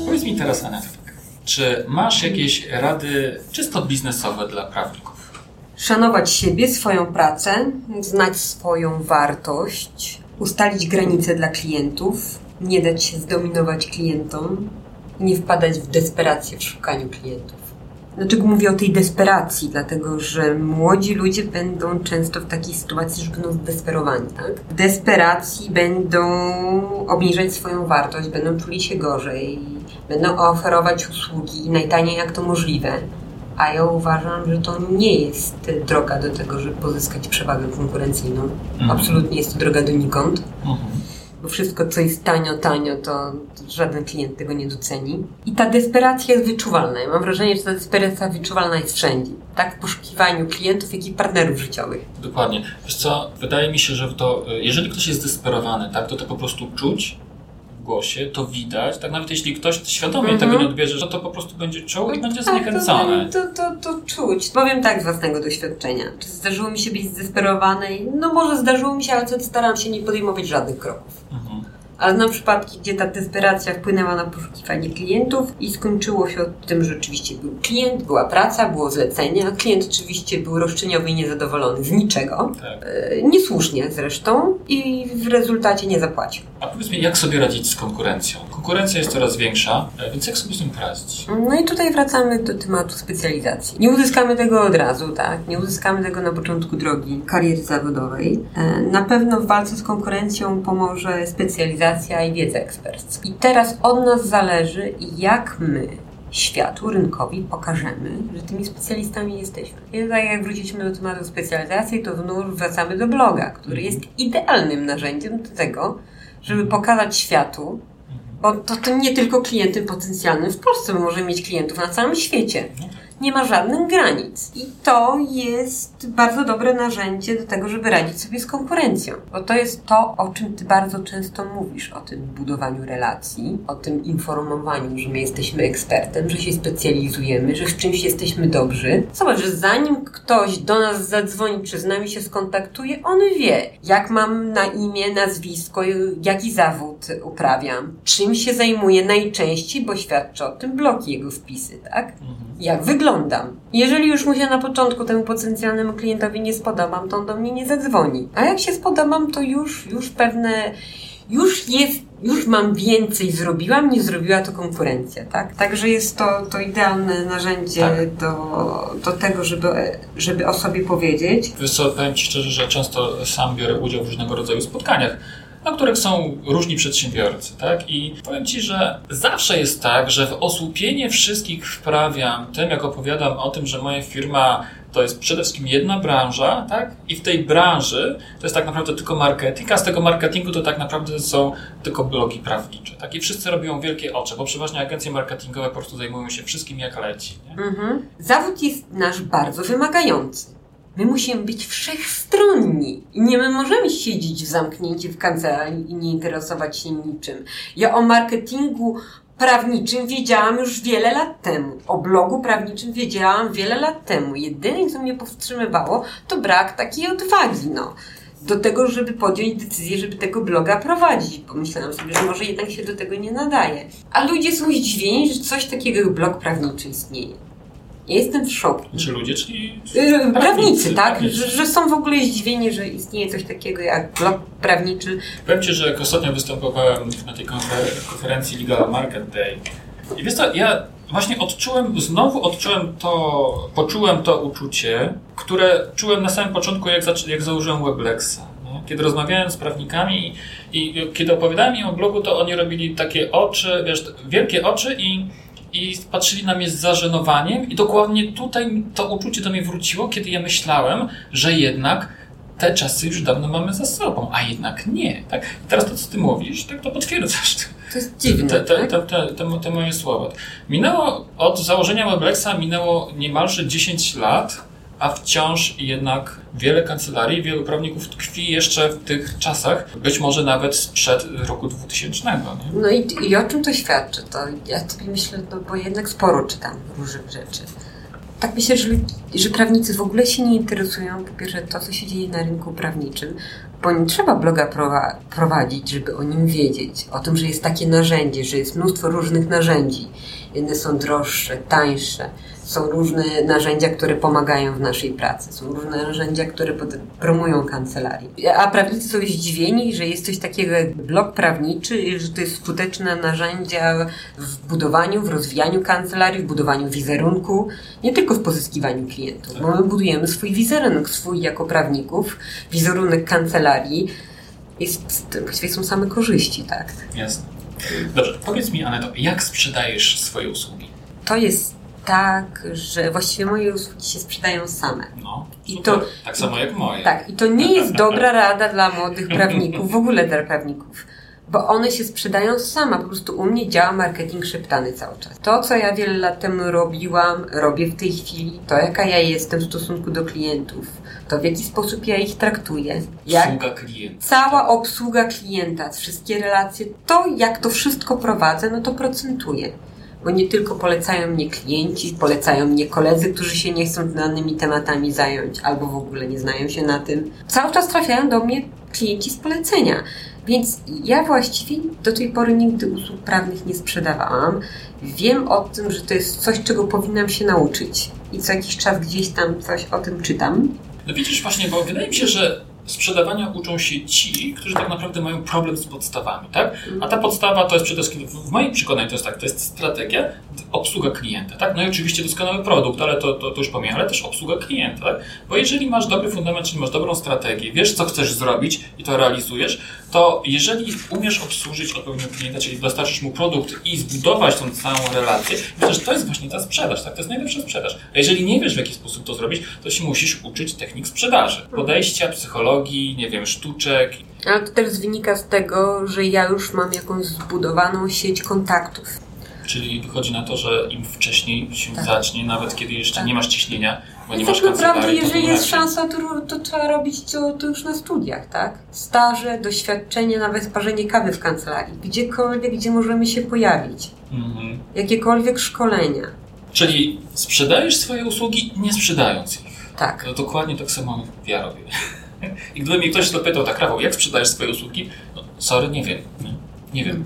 Powiedz mi teraz, Aneta, tak. Czy masz jakieś rady czysto biznesowe dla prawników? Szanować siebie, swoją pracę, znać swoją wartość, ustalić granice dla klientów, nie dać się zdominować klientom, nie wpadać w desperację w szukaniu klientów. Dlaczego mówię o tej desperacji? Dlatego, że młodzi ludzie będą często w takiej sytuacji, że będą zdesperowani, tak? W desperacji będą obniżać swoją wartość, będą czuli się gorzej, będą oferować usługi najtaniej jak to możliwe. A ja uważam, że to nie jest droga do tego, żeby pozyskać przewagę konkurencyjną. Mhm. Absolutnie jest to droga donikąd. Mhm bo wszystko, co jest tanio, tanio, to żaden klient tego nie doceni. I ta desperacja jest wyczuwalna. Ja mam wrażenie, że ta desperacja wyczuwalna jest wszędzie. Tak w poszukiwaniu klientów, jak i partnerów życiowych. Dokładnie. Wiesz co, wydaje mi się, że to, jeżeli ktoś jest desperowany, tak, to to po prostu czuć, głosie, to widać. Tak nawet jeśli ktoś świadomie mm -hmm. tego nie odbierze, że to po prostu będzie czuł i będzie tak, zniechęcony. To, to, to, czuć. Powiem tak z własnego doświadczenia. Czy zdarzyło mi się być zdesperowanej? No może zdarzyło mi się, ale staram się nie podejmować żadnych kroków. Mm -hmm. Ale znam przypadki, gdzie ta desperacja wpłynęła na poszukiwanie klientów i skończyło się tym, że oczywiście był klient, była praca, było zlecenie, a klient oczywiście był roszczeniowy i niezadowolony z niczego. Tak. E, niesłusznie zresztą i w rezultacie nie zapłacił. A powiedz mi, jak sobie radzić z konkurencją? Konkurencja jest coraz większa, e, więc jak sobie z tym poradzić? No i tutaj wracamy do tematu specjalizacji. Nie uzyskamy tego od razu, tak? Nie uzyskamy tego na początku drogi kariery zawodowej. E, na pewno w walce z konkurencją pomoże specjalizacja i wiedza ekspercka. I teraz od nas zależy, jak my światu, rynkowi pokażemy, że tymi specjalistami jesteśmy. I tak jak wróciliśmy do tematu specjalizacji, to znów wracamy do bloga, który jest idealnym narzędziem do tego, żeby pokazać światu, bo to, to nie tylko klientem potencjalnym w Polsce, my możemy mieć klientów na całym świecie. Nie ma żadnych granic. I to jest bardzo dobre narzędzie do tego, żeby radzić sobie z konkurencją. Bo to jest to, o czym ty bardzo często mówisz, o tym budowaniu relacji, o tym informowaniu, że my jesteśmy ekspertem, że się specjalizujemy, że w czymś jesteśmy dobrzy. Zobacz, że zanim ktoś do nas zadzwoni, czy z nami się skontaktuje, on wie, jak mam na imię, nazwisko, jaki zawód uprawiam, czym się zajmuję najczęściej, bo świadczy o tym blog jego wpisy, tak? Mhm. Jak wyglądam. Jeżeli już mu się na początku temu potencjalnemu klientowi nie spodobam, to on do mnie nie zadzwoni. A jak się spodobam, to już, już pewne, już jest, już mam więcej zrobiłam, nie zrobiła to konkurencja, tak? Także jest to, to idealne narzędzie tak. do, do tego, żeby, żeby o sobie powiedzieć. Wiesz co, powiem Ci szczerze, że często sam biorę udział w różnego rodzaju spotkaniach na których są różni przedsiębiorcy, tak? I powiem Ci, że zawsze jest tak, że w osłupienie wszystkich wprawiam tym, jak opowiadam o tym, że moja firma to jest przede wszystkim jedna branża, tak? I w tej branży to jest tak naprawdę tylko marketing, a z tego marketingu to tak naprawdę są tylko blogi prawnicze, tak? I wszyscy robią wielkie oczy, bo przeważnie agencje marketingowe po prostu zajmują się wszystkim jak leci. Nie? Mhm. Zawód jest nasz bardzo wymagający. My musimy być wszechstronni nie my możemy siedzieć w zamknięciu w kancelarii i nie interesować się niczym. Ja o marketingu prawniczym wiedziałam już wiele lat temu. O blogu prawniczym wiedziałam wiele lat temu. Jedyne, co mnie powstrzymywało, to brak takiej odwagi, no. Do tego, żeby podjąć decyzję, żeby tego bloga prowadzić. Pomyślałam sobie, że może jednak się do tego nie nadaje. A ludzie są zdziwieni, że coś takiego jak blog prawniczy istnieje. Ja jestem w szoku. Czy ludzie, czyli yy, prawnicy, prawnicy, tak? Że, że, są w ogóle zdziwieni, że istnieje coś takiego jak blog prawniczy. Powiem Ci, że jak ostatnio występowałem na tej konferencji Legal Market Day i wiesz co, ja właśnie odczułem, znowu odczułem to, poczułem to uczucie, które czułem na samym początku, jak, jak założyłem Weblexa. Kiedy rozmawiałem z prawnikami i, i kiedy opowiadałem im o blogu, to oni robili takie oczy, wiesz, wielkie oczy i i patrzyli na mnie z zażenowaniem i dokładnie tutaj to uczucie do mnie wróciło, kiedy ja myślałem, że jednak te czasy już dawno mamy za sobą, a jednak nie. Tak? I teraz to, co ty mówisz, tak to potwierdzasz. To jest dziwne, te, te, te, te, te, te moje słowa. Minęło, od założenia Weblexa minęło niemalże 10 lat, a wciąż jednak wiele kancelarii, wielu prawników tkwi jeszcze w tych czasach, być może nawet sprzed roku 2000. Nie? No i, i o czym to świadczy? To ja sobie myślę, no bo jednak sporo czytam różnych rzeczy tak myślę, że, że prawnicy w ogóle się nie interesują, po pierwsze, to, co się dzieje na rynku prawniczym, bo nie trzeba bloga prowadzić, żeby o nim wiedzieć. O tym, że jest takie narzędzie, że jest mnóstwo różnych narzędzi. Jedne są droższe, tańsze są różne narzędzia, które pomagają w naszej pracy. Są różne narzędzia, które promują kancelarię. A prawnicy są zdziwieni, że jest coś takiego jak blok prawniczy, że to jest skuteczne narzędzia w budowaniu, w rozwijaniu kancelarii, w budowaniu wizerunku, nie tylko w pozyskiwaniu klientów, bo my budujemy swój wizerunek, swój jako prawników, wizerunek kancelarii. Jest, właściwie są same korzyści, tak? Jasne. Dobrze, powiedz mi, Aneto, jak sprzedajesz swoje usługi? To jest tak, że właściwie moje usługi się sprzedają same. No, I to, tak samo jak moje. Tak, i to nie jest dobra rada dla młodych prawników, w ogóle dla prawników. Bo one się sprzedają sama. Po prostu u mnie działa marketing szeptany cały czas. To, co ja wiele lat temu robiłam, robię w tej chwili, to jaka ja jestem w stosunku do klientów, to w jaki sposób ja ich traktuję. Jak obsługa klienta. Cała obsługa klienta, wszystkie relacje, to jak to wszystko prowadzę, no to procentuję bo nie tylko polecają mnie klienci, polecają mnie koledzy, którzy się nie chcą danymi tematami zająć albo w ogóle nie znają się na tym. Cały czas trafiają do mnie klienci z polecenia. Więc ja właściwie do tej pory nigdy usług prawnych nie sprzedawałam. Wiem o tym, że to jest coś, czego powinnam się nauczyć. I co jakiś czas gdzieś tam coś o tym czytam. No widzisz właśnie, bo wydaje mi się, że sprzedawania uczą się ci, którzy tak naprawdę mają problem z podstawami, tak? A ta podstawa to jest przede wszystkim, w moim przekonaniu to jest tak, to jest strategia, obsługa klienta, tak? No i oczywiście doskonały produkt, ale to, to, to już pomijam, ale też obsługa klienta, tak? Bo jeżeli masz dobry fundament, czyli masz dobrą strategię, wiesz co chcesz zrobić i to realizujesz, to jeżeli umiesz obsłużyć odpowiednio klienta, czyli dostarczysz mu produkt i zbudować tą całą relację, myślę, to jest właśnie ta sprzedaż, tak? To jest najlepsza sprzedaż. A jeżeli nie wiesz w jaki sposób to zrobić, to się musisz uczyć technik sprzedaży, podejścia, psychologii, nie wiem, sztuczek. Ale to też wynika z tego, że ja już mam jakąś zbudowaną sieć kontaktów. Czyli wychodzi na to, że im wcześniej się tak. zacznie, nawet kiedy jeszcze tak. nie masz ciśnienia, bo nie tak naprawdę, jeżeli jest szansa, to, to trzeba robić to, to, już na studiach, tak? Staże, doświadczenie, nawet parzenie kawy w kancelarii. Gdziekolwiek, gdzie możemy się pojawić. Mhm. Jakiekolwiek szkolenia. Czyli sprzedajesz swoje usługi, nie sprzedając ich. Tak. Dokładnie tak samo ja robię. I gdyby mnie ktoś zapytał, tak Rafał, jak sprzedajesz swoje usługi? No, sorry, nie wiem. Nie, nie wiem.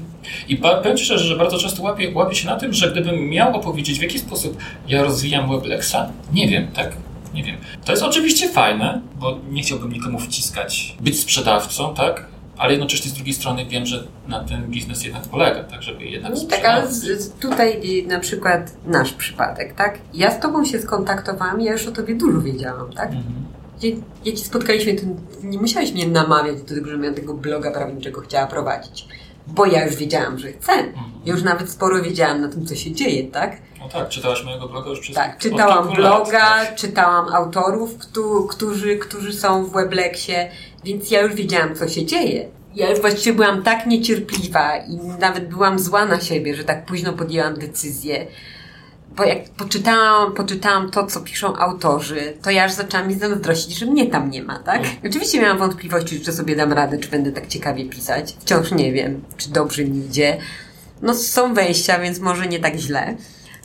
I powiem szczerze, że bardzo często łapię, łapię się na tym, że gdybym miał opowiedzieć, w jaki sposób ja rozwijam Weblexa, nie wiem, tak? Nie wiem. To jest oczywiście fajne, bo nie chciałbym nikomu wciskać być sprzedawcą, tak? ale jednocześnie z drugiej strony wiem, że na ten biznes jednak polega, tak, żeby jednak no Tak, ale tutaj na przykład nasz przypadek, tak? Ja z Tobą się skontaktowałam, ja już o Tobie dużo wiedziałam, tak? Mhm. Jak się spotkaliśmy, to nie musiałeś mnie namawiać do tego, żebym ja tego bloga prawniczego chciała prowadzić bo ja już wiedziałam, że chcę. Mhm. Ja już nawet sporo wiedziałam na tym, co się dzieje, tak? No tak, czytałaś mojego bloga już przez Tak, czytałam bloga, lat, tak. czytałam autorów, którzy, którzy są w Webleksie, więc ja już wiedziałam, co się dzieje. Ja już właściwie byłam tak niecierpliwa i nawet byłam zła na siebie, że tak późno podjęłam decyzję, bo jak poczytałam, poczytałam to, co piszą autorzy, to ja aż zaczęłam mi zazdrościć, że mnie tam nie ma, tak? Mm. Oczywiście miałam wątpliwości, czy sobie dam radę, czy będę tak ciekawie pisać. Wciąż nie wiem, czy dobrze mi idzie. No są wejścia, więc może nie tak źle,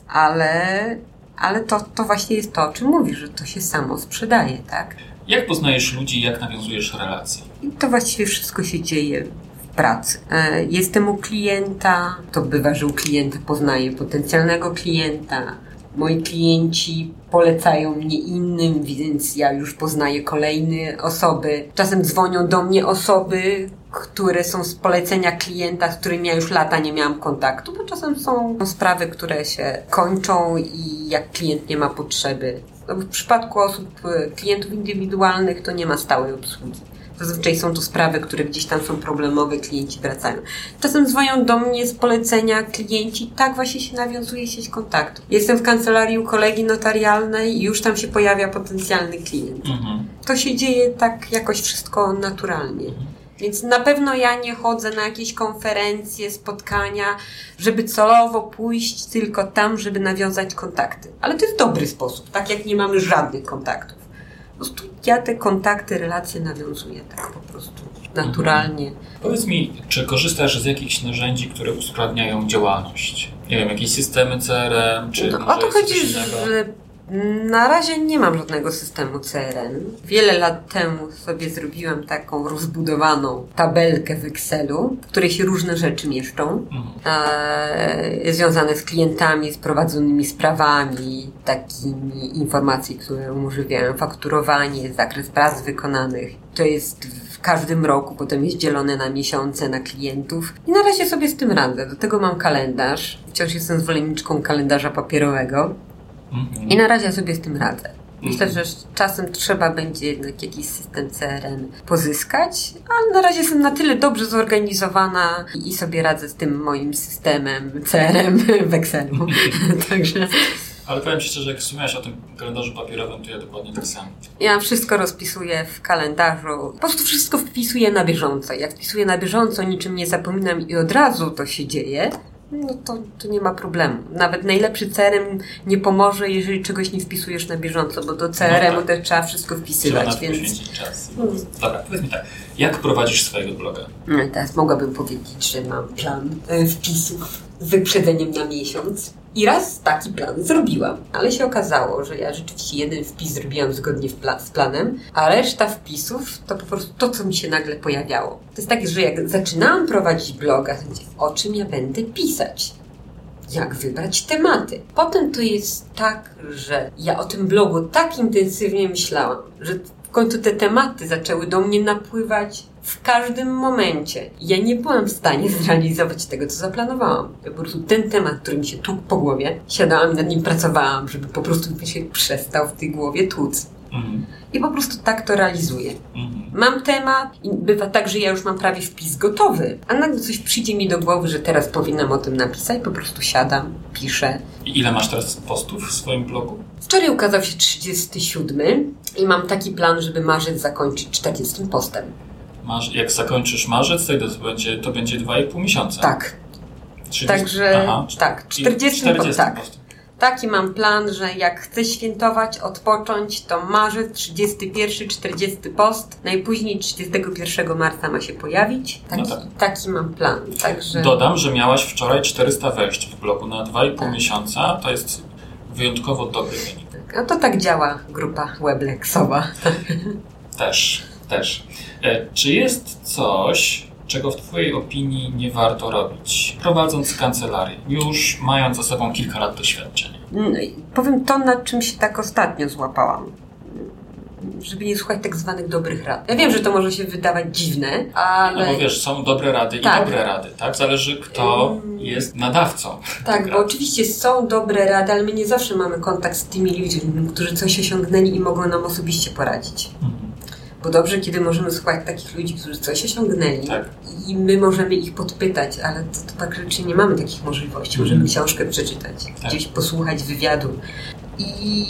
ale, ale to, to właśnie jest to, o czym mówisz, że to się samo sprzedaje, tak? Jak poznajesz ludzi, jak nawiązujesz relacje? I to właściwie wszystko się dzieje pracy. E, jestem u klienta, to bywa, że u klienta poznaję potencjalnego klienta. Moi klienci polecają mnie innym, więc ja już poznaję kolejne osoby. Czasem dzwonią do mnie osoby, które są z polecenia klienta, z którymi ja już lata nie miałam kontaktu, bo czasem są sprawy, które się kończą i jak klient nie ma potrzeby. No w przypadku osób, e, klientów indywidualnych to nie ma stałej obsługi. Zazwyczaj są to sprawy, które gdzieś tam są problemowe, klienci wracają. Czasem dzwonią do mnie z polecenia klienci, tak właśnie się nawiązuje sieć kontaktu. Jestem w kancelarii u kolegi notarialnej i już tam się pojawia potencjalny klient. Mhm. To się dzieje tak jakoś wszystko naturalnie. Mhm. Więc na pewno ja nie chodzę na jakieś konferencje, spotkania, żeby celowo pójść tylko tam, żeby nawiązać kontakty. Ale to jest dobry sposób, tak jak nie mamy żadnych kontaktów. Prostu ja te kontakty, relacje nawiązuję tak po prostu naturalnie. Mhm. Powiedz mi, czy korzystasz z jakichś narzędzi, które usprawniają działalność? Nie wiem, jakieś systemy CRM, czy no, o to chodzi, że Na razie nie mam żadnego systemu CRM. Wiele lat temu sobie zrobiłam taką rozbudowaną tabelkę w Excelu, w której się różne rzeczy mieszczą, Mhm. e, związane z klientami, z prowadzonymi sprawami, takimi informacji, które umożliwiają fakturowanie, zakres prac wykonanych. To jest w każdym roku, potem jest dzielone na miesiące, na klientów. I na razie sobie z tym radzę. Do tego mam kalendarz. Wciąż jestem zwolenniczką kalendarza papierowego. Mhm. I na razie sobie z tym radzę. Myślę, że czasem trzeba będzie jednak jakiś system CRM pozyskać, ale na razie jestem na tyle dobrze zorganizowana i sobie radzę z tym moim systemem CRM w Excelu. Także Ale powiem Ci szczerze, jak wspomniałeś o tym kalendarzu papierowym, to ja dokładnie tak samo. ja wszystko rozpisuję w kalendarzu. Po prostu wszystko wpisuję na bieżąco. Jak wpisuję na bieżąco, niczym nie zapominam i od razu to się dzieje, no to, to nie ma problemu. Nawet najlepszy CRM nie pomoże, jeżeli czegoś nie wpisujesz na bieżąco, bo do CRM-u tak. też trzeba wszystko Trzeba wpisywać, to więc czas. Dobra, powiedz mi tak, jak prowadzisz swojego bloga? no, teraz mogłabym powiedzieć, że mam plan e, wpisów wyprzedzeniem na miesiąc. I raz taki plan zrobiłam, ale się okazało, że ja rzeczywiście jeden wpis zrobiłam zgodnie pla- z planem, a reszta wpisów to po prostu to, co mi się nagle pojawiało. To jest tak, że jak zaczynałam prowadzić bloga, to mówię, o czym ja będę pisać? jak wybrać tematy. Potem to jest tak, że ja o tym blogu tak intensywnie myślałam, że w końcu te tematy zaczęły do mnie napływać w każdym momencie. Ja nie byłam w stanie zrealizować tego, co zaplanowałam. Ja po prostu ten temat, który mi się tłukł po głowie, siadałam i nad nim pracowałam, żeby po prostu mi się przestał w tej głowie tłuc. Mhm. I po prostu tak to realizuję. Mhm. Mam temat i bywa tak, że ja już mam prawie wpis gotowy, a nagle coś przyjdzie mi do głowy, że teraz powinnam o tym napisać, po prostu siadam, piszę. I ile masz teraz postów w swoim blogu? Wczoraj ukazał się 37 i mam taki plan, żeby marzec zakończyć 40 postem. Masz, jak zakończysz marzec, to, to będzie, to będzie 2,5 miesiąca. Tak, 30, także aha, tak, i 40, 40 tak. Taki mam plan, że jak chcę świętować, odpocząć, to marzec, 31, 40 post, najpóźniej 31 marca ma się pojawić. Taki, No tak. taki mam plan, także... Dodam, że miałaś wczoraj 400 wejść w blogu na 2,5 Tak. miesiąca. To jest wyjątkowo dobry wynik. No to tak działa grupa Weblexowa. Też, też. E, czy jest coś, czego w Twojej opinii nie warto robić, prowadząc kancelarię, już mając za sobą kilka lat doświadczenia? No i powiem to, nad czym się tak ostatnio złapałam. Żeby nie słuchać tak zwanych dobrych rad. Ja wiem, że to może się wydawać dziwne, ale... No bo wiesz, są dobre rady Tak. i dobre rady, tak? Zależy kto Ym. jest nadawcą. Tak, bo rad. oczywiście są dobre rady, ale my nie zawsze mamy kontakt z tymi ludźmi, którzy coś osiągnęli i mogą nam osobiście poradzić. Mhm. Bo dobrze, kiedy możemy słuchać takich ludzi, którzy coś osiągnęli Tak. i my możemy ich podpytać, ale to, to tak rzeczy nie mamy takich możliwości. Możemy Mhm. książkę przeczytać, Tak. gdzieś posłuchać wywiadu i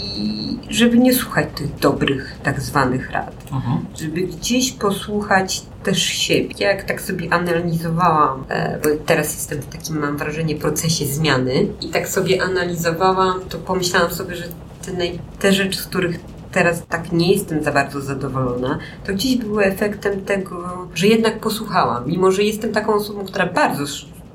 żeby nie słuchać tych dobrych tak zwanych rad. Mhm. żeby gdzieś posłuchać też siebie. Ja jak tak sobie analizowałam, e, bo teraz jestem w takim, mam wrażenie, procesie zmiany i tak sobie analizowałam, to pomyślałam sobie, że te, te rzeczy, z których teraz tak nie jestem za bardzo zadowolona, to gdzieś były efektem tego, że jednak posłuchałam. Mimo, że jestem taką osobą, która bardzo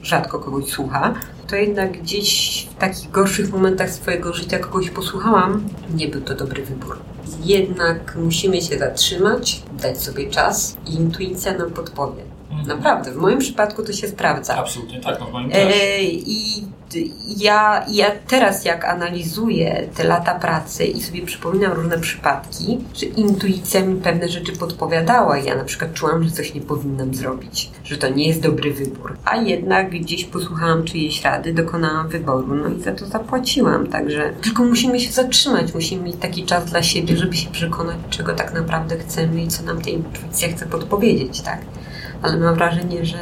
rzadko kogoś słucha, to jednak gdzieś w takich gorszych momentach swojego życia kogoś posłuchałam. Nie był to dobry wybór. Jednak musimy się zatrzymać, dać sobie czas i intuicja nam podpowie. Mhm. Naprawdę, w moim przypadku to się sprawdza. Absolutnie tak, no w moim też. E, I ja, ja teraz jak analizuję te lata pracy i sobie przypominam różne przypadki, że intuicja mi pewne rzeczy podpowiadała. Ja na przykład czułam, że coś nie powinnam zrobić, że to nie jest dobry wybór. A jednak gdzieś posłuchałam czyjejś rady, dokonałam wyboru, no i za to zapłaciłam. Także tylko musimy się zatrzymać, musimy mieć taki czas dla siebie, żeby się przekonać, czego tak naprawdę chcemy i co nam ta intuicja chce podpowiedzieć, tak? Ale mam wrażenie, że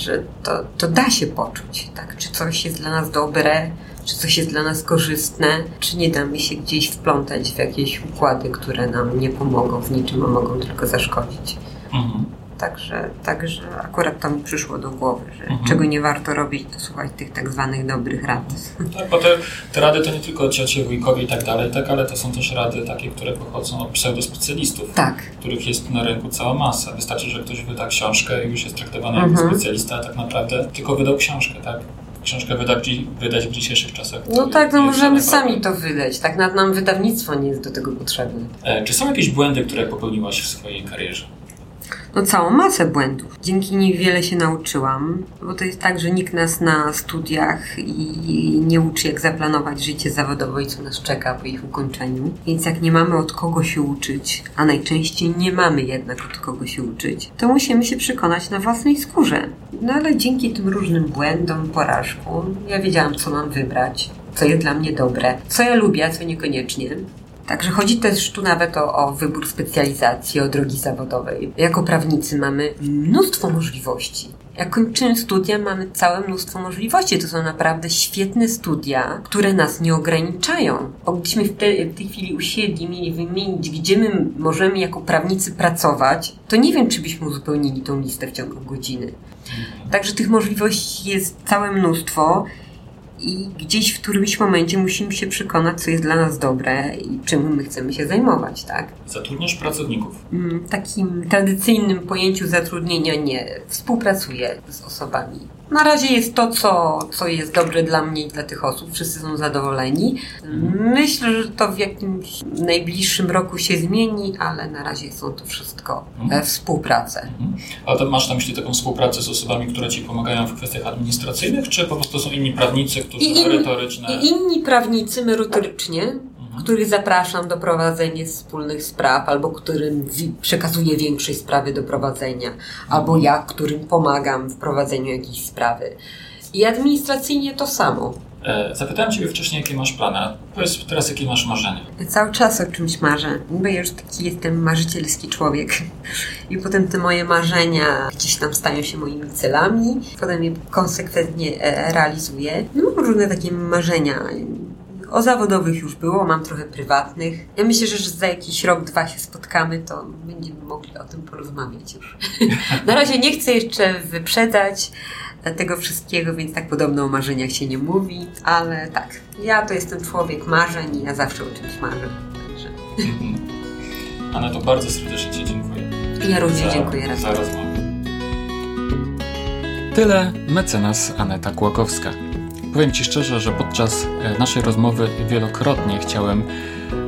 że to, to da się poczuć, tak? Czy coś jest dla nas dobre, czy coś jest dla nas korzystne, czy nie damy się gdzieś wplątać w jakieś układy, które nam nie pomogą w niczym, a mogą tylko zaszkodzić. Mhm. Także, także akurat to mi przyszło do głowy, że Mhm. czego nie warto robić, to słuchać tych tak zwanych dobrych rad. Tak, bo te, te rady to nie tylko ciocie, wujkowie i tak dalej, tak, ale to są też rady takie, które pochodzą od pseudospecjalistów, Tak, których jest na rynku cała masa. Wystarczy, że ktoś wyda książkę i już jest traktowany Mhm. jako specjalista, a tak naprawdę tylko wydał książkę, tak? książkę wydać, wydać w dzisiejszych czasach. No tak, no możemy sami to wydać. Tak nam wydawnictwo nie jest do tego potrzebne. E, czy są jakieś błędy, które popełniłaś w swojej karierze? No, całą masę błędów. Dzięki nim wiele się nauczyłam, bo to jest tak, że nikt nas na studiach i nie uczy, jak zaplanować życie zawodowe i co nas czeka po ich ukończeniu. Więc jak nie mamy od kogo się uczyć, a najczęściej nie mamy jednak od kogo się uczyć, to musimy się przekonać na własnej skórze. No ale dzięki tym różnym błędom, porażkom, ja wiedziałam, co mam wybrać, co jest dla mnie dobre, co ja lubię, a co niekoniecznie. Także chodzi też tu nawet o, o wybór specjalizacji, o drogi zawodowej. Jako prawnicy mamy mnóstwo możliwości. Jak kończymy studia, mamy całe mnóstwo możliwości. To są naprawdę świetne studia, które nas nie ograniczają. Bo gdybyśmy w, te, w tej chwili usiedli, mieli wymienić, gdzie my możemy jako prawnicy pracować, to nie wiem, czy byśmy uzupełnili tą listę w ciągu godziny. Także tych możliwości jest całe mnóstwo i gdzieś w którymś momencie musimy się przekonać, co jest dla nas dobre i czym my chcemy się zajmować, tak? Zatrudniasz pracowników? Mm, w takim tradycyjnym pojęciu zatrudnienia nie. Współpracuję z osobami na razie jest to, co, co jest dobre dla mnie i dla tych osób. Wszyscy są zadowoleni. Myślę, że to w jakimś najbliższym roku się zmieni, ale na razie są to wszystko mhm. współprace. Mhm. Ale to masz na myśli taką współpracę z osobami, które Ci pomagają w kwestiach administracyjnych, czy po prostu są inni prawnicy, którzy I merytoryczne... I inni prawnicy merytorycznie, mhm. Których zapraszam do prowadzenia wspólnych spraw, albo którym przekazuję większej sprawy do prowadzenia, albo ja, którym pomagam w prowadzeniu jakiejś sprawy. I administracyjnie to samo. E, zapytałem Ciebie wcześniej, jakie masz plany. Powiedz teraz, jakie masz marzenia. Ja cały czas o czymś marzę, bo ja już taki jestem marzycielski człowiek. I potem te moje marzenia gdzieś tam stają się moimi celami, potem je konsekwentnie e, realizuję. No, mam różne takie marzenia o zawodowych już było, mam trochę prywatnych. Ja myślę, że za jakiś rok, dwa się spotkamy, to będziemy mogli o tym porozmawiać już. Na razie nie chcę jeszcze wyprzedzać tego wszystkiego, więc tak podobno o marzeniach się nie mówi, ale tak, ja to jestem człowiek marzeń i ja zawsze o czymś marzę. Także. Mhm. Anna, to bardzo serdecznie Ci dziękuję. Ja również za, dziękuję. Za rozmowę. Tyle mecenas Aneta Kłokowska. Powiem Ci szczerze, że podczas e, naszej rozmowy wielokrotnie chciałem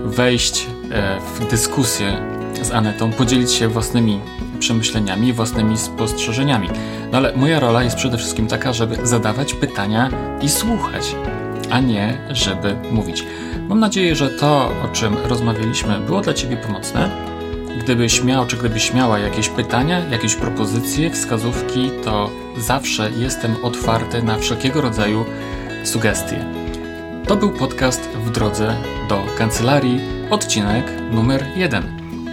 wejść e, w dyskusję z Anetą, podzielić się własnymi przemyśleniami, własnymi spostrzeżeniami. No ale moja rola jest przede wszystkim taka, żeby zadawać pytania i słuchać, a nie żeby mówić. Mam nadzieję, że to, o czym rozmawialiśmy, było dla Ciebie pomocne. Gdybyś miał, czy gdybyś miała jakieś pytania, jakieś propozycje, wskazówki, to zawsze jestem otwarty na wszelkiego rodzaju sugestie. To był podcast w drodze do kancelarii, odcinek numer 1.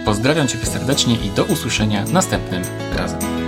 Pozdrawiam Cię serdecznie i do usłyszenia następnym razem.